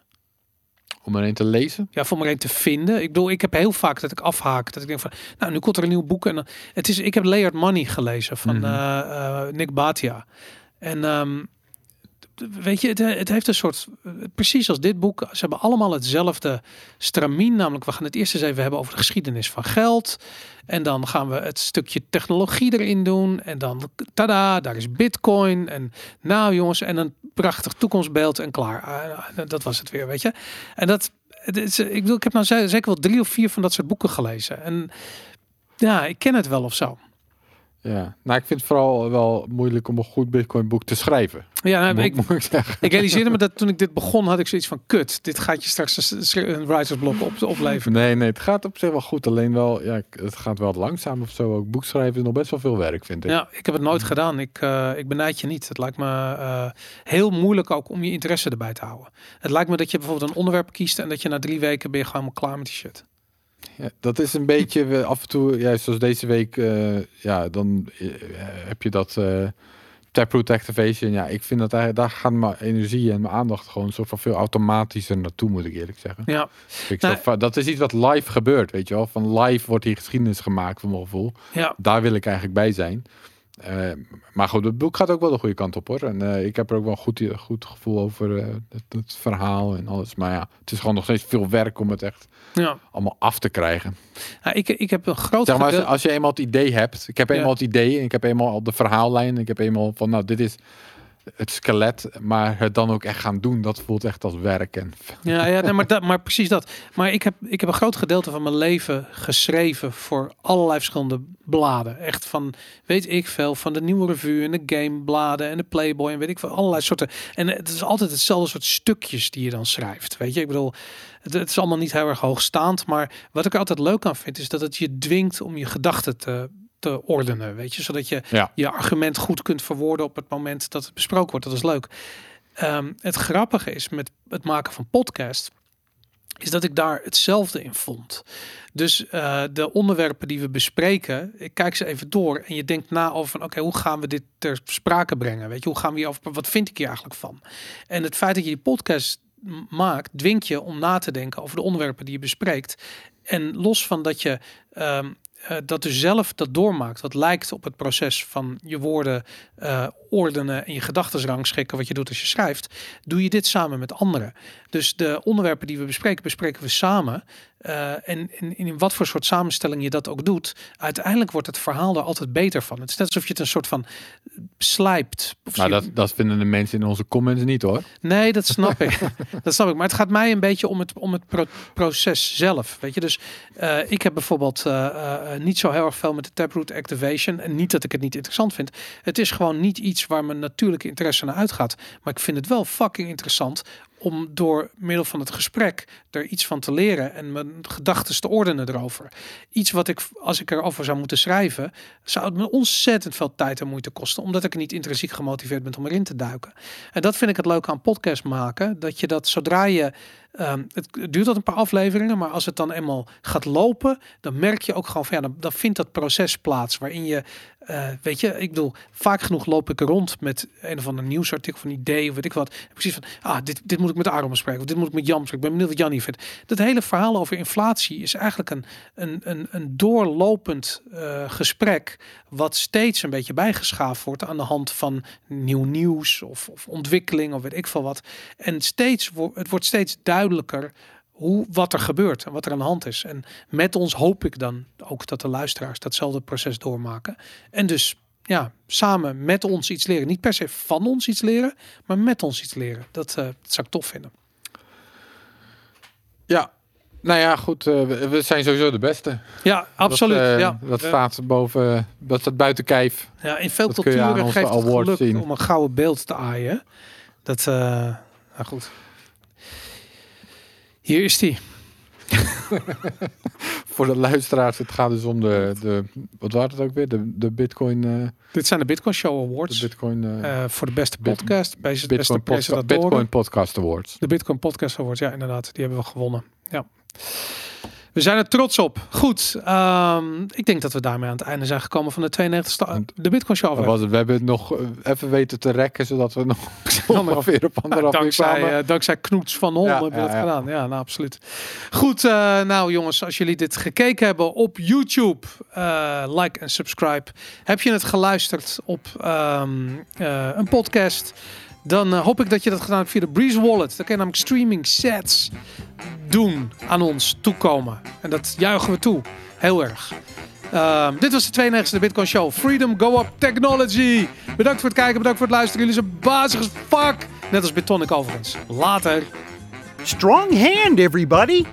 Om er een te lezen? Ja, voor maar één te vinden. Ik bedoel, ik heb heel vaak dat ik afhaak. Dat ik denk van, nou, nu komt er een nieuw boek. En dan, het is, ik heb Layered Money gelezen van Mhm. eh, eh, Nick Batia. En ehm, weet je, het, heeft een soort, precies als dit boek, ze hebben allemaal hetzelfde stramien. Namelijk, we gaan het eerst eens even hebben over de geschiedenis van geld. En dan gaan we het stukje technologie erin doen. En dan, tada, daar is Bitcoin. En nou jongens, en een prachtig toekomstbeeld en klaar. Ah, dat was het weer, weet je. En dat, is, ik ik heb nou ze- zeker wel drie of vier van dat soort boeken gelezen. En ja, ik ken het wel of zo. Ja. Nou, ik vind het vooral wel moeilijk om een goed Bitcoin boek te schrijven. Ja, nou, ik, moet ik zeggen. ik realiseerde me dat toen ik dit begon, had ik zoiets van kut. Dit gaat je straks een, writersblok op, opleveren. Nee, nee, het gaat op zich wel goed. Alleen wel, ja, het gaat wel langzaam of zo. Ook boekschrijven is nog best wel veel werk, vind ik. Ja, ik heb het nooit gedaan. Ik, eh, ik benijd je niet. Het lijkt me eh, heel moeilijk ook om je interesse erbij te houden. Het lijkt me dat je bijvoorbeeld een onderwerp kiest en dat je na drie weken ben je gewoon klaar met die shit. Ja, dat is een beetje af en toe, juist zoals deze week, eh, ja, dan eh, heb je dat eh Taproot Activation. Ja, ik vind dat eigenlijk, daar gaat mijn energie en mijn aandacht gewoon zo van veel automatischer naartoe, moet ik eerlijk zeggen. Ja, Ik Nou- zo dat is iets wat live gebeurt, weet je wel. Van live wordt hier geschiedenis gemaakt, voor mijn gevoel. ja. Daar wil ik eigenlijk bij zijn. Eh, maar goed, het boek gaat ook wel de goede kant op hoor. En eh, ik heb er ook wel een goed, goed gevoel over eh, het, het verhaal en alles. Maar ja, het is gewoon nog steeds veel werk om het echt ja. allemaal af te krijgen. Ja, ik, ik heb een groot Zeg maar, als, je eenmaal het idee hebt. Ik heb Ja. eenmaal het idee en ik heb eenmaal al de verhaallijn. Ik heb eenmaal van, nou, dit is het skelet. Maar het dan ook echt gaan doen, dat voelt echt als werk. En *laughs* Ja, ja maar, dat, maar precies dat. Maar ik heb, ik heb een groot gedeelte van mijn leven geschreven voor allerlei verschillende bladen. Echt van, weet ik veel, van de Nieuwe Revue en de Gamebladen en de Playboy en weet ik veel, allerlei soorten. En het is altijd hetzelfde soort stukjes die je dan schrijft. Weet je, ik bedoel, het, het is allemaal niet heel erg hoogstaand. Maar wat ik altijd leuk aan vind, is dat het je dwingt om je gedachten te, te ordenen. Weet je, zodat je ja, je argument goed kunt verwoorden op het moment dat het besproken wordt. Dat is leuk. Ehm, het grappige is met het maken van podcast, is dat ik daar hetzelfde in vond. Dus eh, de onderwerpen die we bespreken, ik kijk ze even door en je denkt na over van oké, hoe gaan we dit ter sprake brengen? Weet je, hoe gaan we hier over, wat vind ik hier eigenlijk van? En het feit dat je die podcast maakt, dwingt je om na te denken over de onderwerpen die je bespreekt. En los van dat je ehm, eh, dat u zelf dat doormaakt, wat lijkt op het proces van je woorden eh, ordenen en je gedachten rangschikken, wat je doet als je schrijft, doe je dit samen met anderen. Dus de onderwerpen die we bespreken, bespreken we samen. Eh, en in, in wat voor soort samenstelling je dat ook doet, uiteindelijk wordt het verhaal er altijd beter van. Het is net alsof je het een soort van slijpt. Je- dat, dat vinden de mensen in onze comments niet hoor. Nee, dat snap ik. *laughs* dat snap ik. Maar het gaat mij een beetje om het, om het pro- proces zelf. Weet je, dus eh, ik heb bijvoorbeeld eh, niet zo heel erg veel met de Taproot Activation. En niet dat ik het niet interessant vind. Het is gewoon niet iets waar mijn natuurlijke interesse naar uitgaat. Maar ik vind het wel fucking interessant om door middel van het gesprek er iets van te leren en mijn gedachten te ordenen erover. Iets wat ik, als ik erover zou moeten schrijven, zou het me ontzettend veel tijd en moeite kosten, omdat ik niet intrinsiek gemotiveerd ben om erin te duiken. En dat vind ik het leuke aan podcast maken, dat je dat zodra je Ehm, het duurt tot een paar afleveringen, maar als het dan eenmaal gaat lopen, dan merk je ook gewoon van ja, dan, vindt dat proces plaats waarin je, eh, weet je, ik bedoel, vaak genoeg loop ik rond met een of ander nieuwsartikel van idee of weet ik wat. Precies van, ah, dit, dit moet ik met Aaron bespreken, of dit moet ik met Jan bespreken. Ik ben benieuwd wat Jan hier vindt. Dat hele verhaal over inflatie is eigenlijk een, een, een, een doorlopend eh, gesprek, wat steeds een beetje bijgeschaafd wordt aan de hand van nieuw nieuws of, of ontwikkeling of weet ik veel wat. En steeds, het wordt steeds duidelijker hoe, wat er gebeurt en wat er aan de hand is. En met ons hoop ik dan ook dat de luisteraars datzelfde proces doormaken. En dus ja, samen met ons iets leren. Niet per se van ons iets leren, maar met ons iets leren. Dat, eh, dat zou ik tof vinden. Ja, nou ja, goed. eh, we, we zijn sowieso de beste. Ja, absoluut. Dat, eh, ja. dat staat boven, dat staat buiten kijf. ja, in veel dat culturen geeft het geluk zien. om een gouden beeld te aaien. Dat, nou goed. Hier is die. *laughs* voor de luisteraars, het gaat dus om de, de wat waren het ook weer? De, de Bitcoin, eh, Dit zijn de Bitcoin Show de Awards. Bitcoin, eh, eh, voor de beste podcast, beste, beste Bitcoin, podca- presentatoren. Bitcoin Podcast Awards. De Bitcoin Podcast Awards, ja inderdaad. Die hebben we gewonnen. Ja. We zijn er trots op. Goed, ehm, ik denk dat we daarmee aan het einde zijn gekomen van de 92 En- de Bitcoin Show. Het. We hebben het nog eh, even weten te rekken, zodat we nog *laughs* ongeveer op anderhalf uur dankzij, kwamen. eh, dankzij Knoets van Hol Ja, hebben we ja, dat ja. gedaan. Ja, nou absoluut. Goed, eh, nou jongens, als jullie dit gekeken hebben op YouTube, like en subscribe. Heb je het geluisterd op ehm, eh, een podcast? Dan eh, hoop ik dat je dat gedaan hebt via de Breeze Wallet. Dan kan je namelijk streaming sets doen aan ons toekomen. En dat juichen we toe. Heel erg. Ehm, dit was de 92e Bitcoin Show. Freedom Go Up Technology. Bedankt voor het kijken, bedankt voor het luisteren. Jullie zijn bazig as fuck. Net als Bitonic overigens. Later. Strong hand, everybody!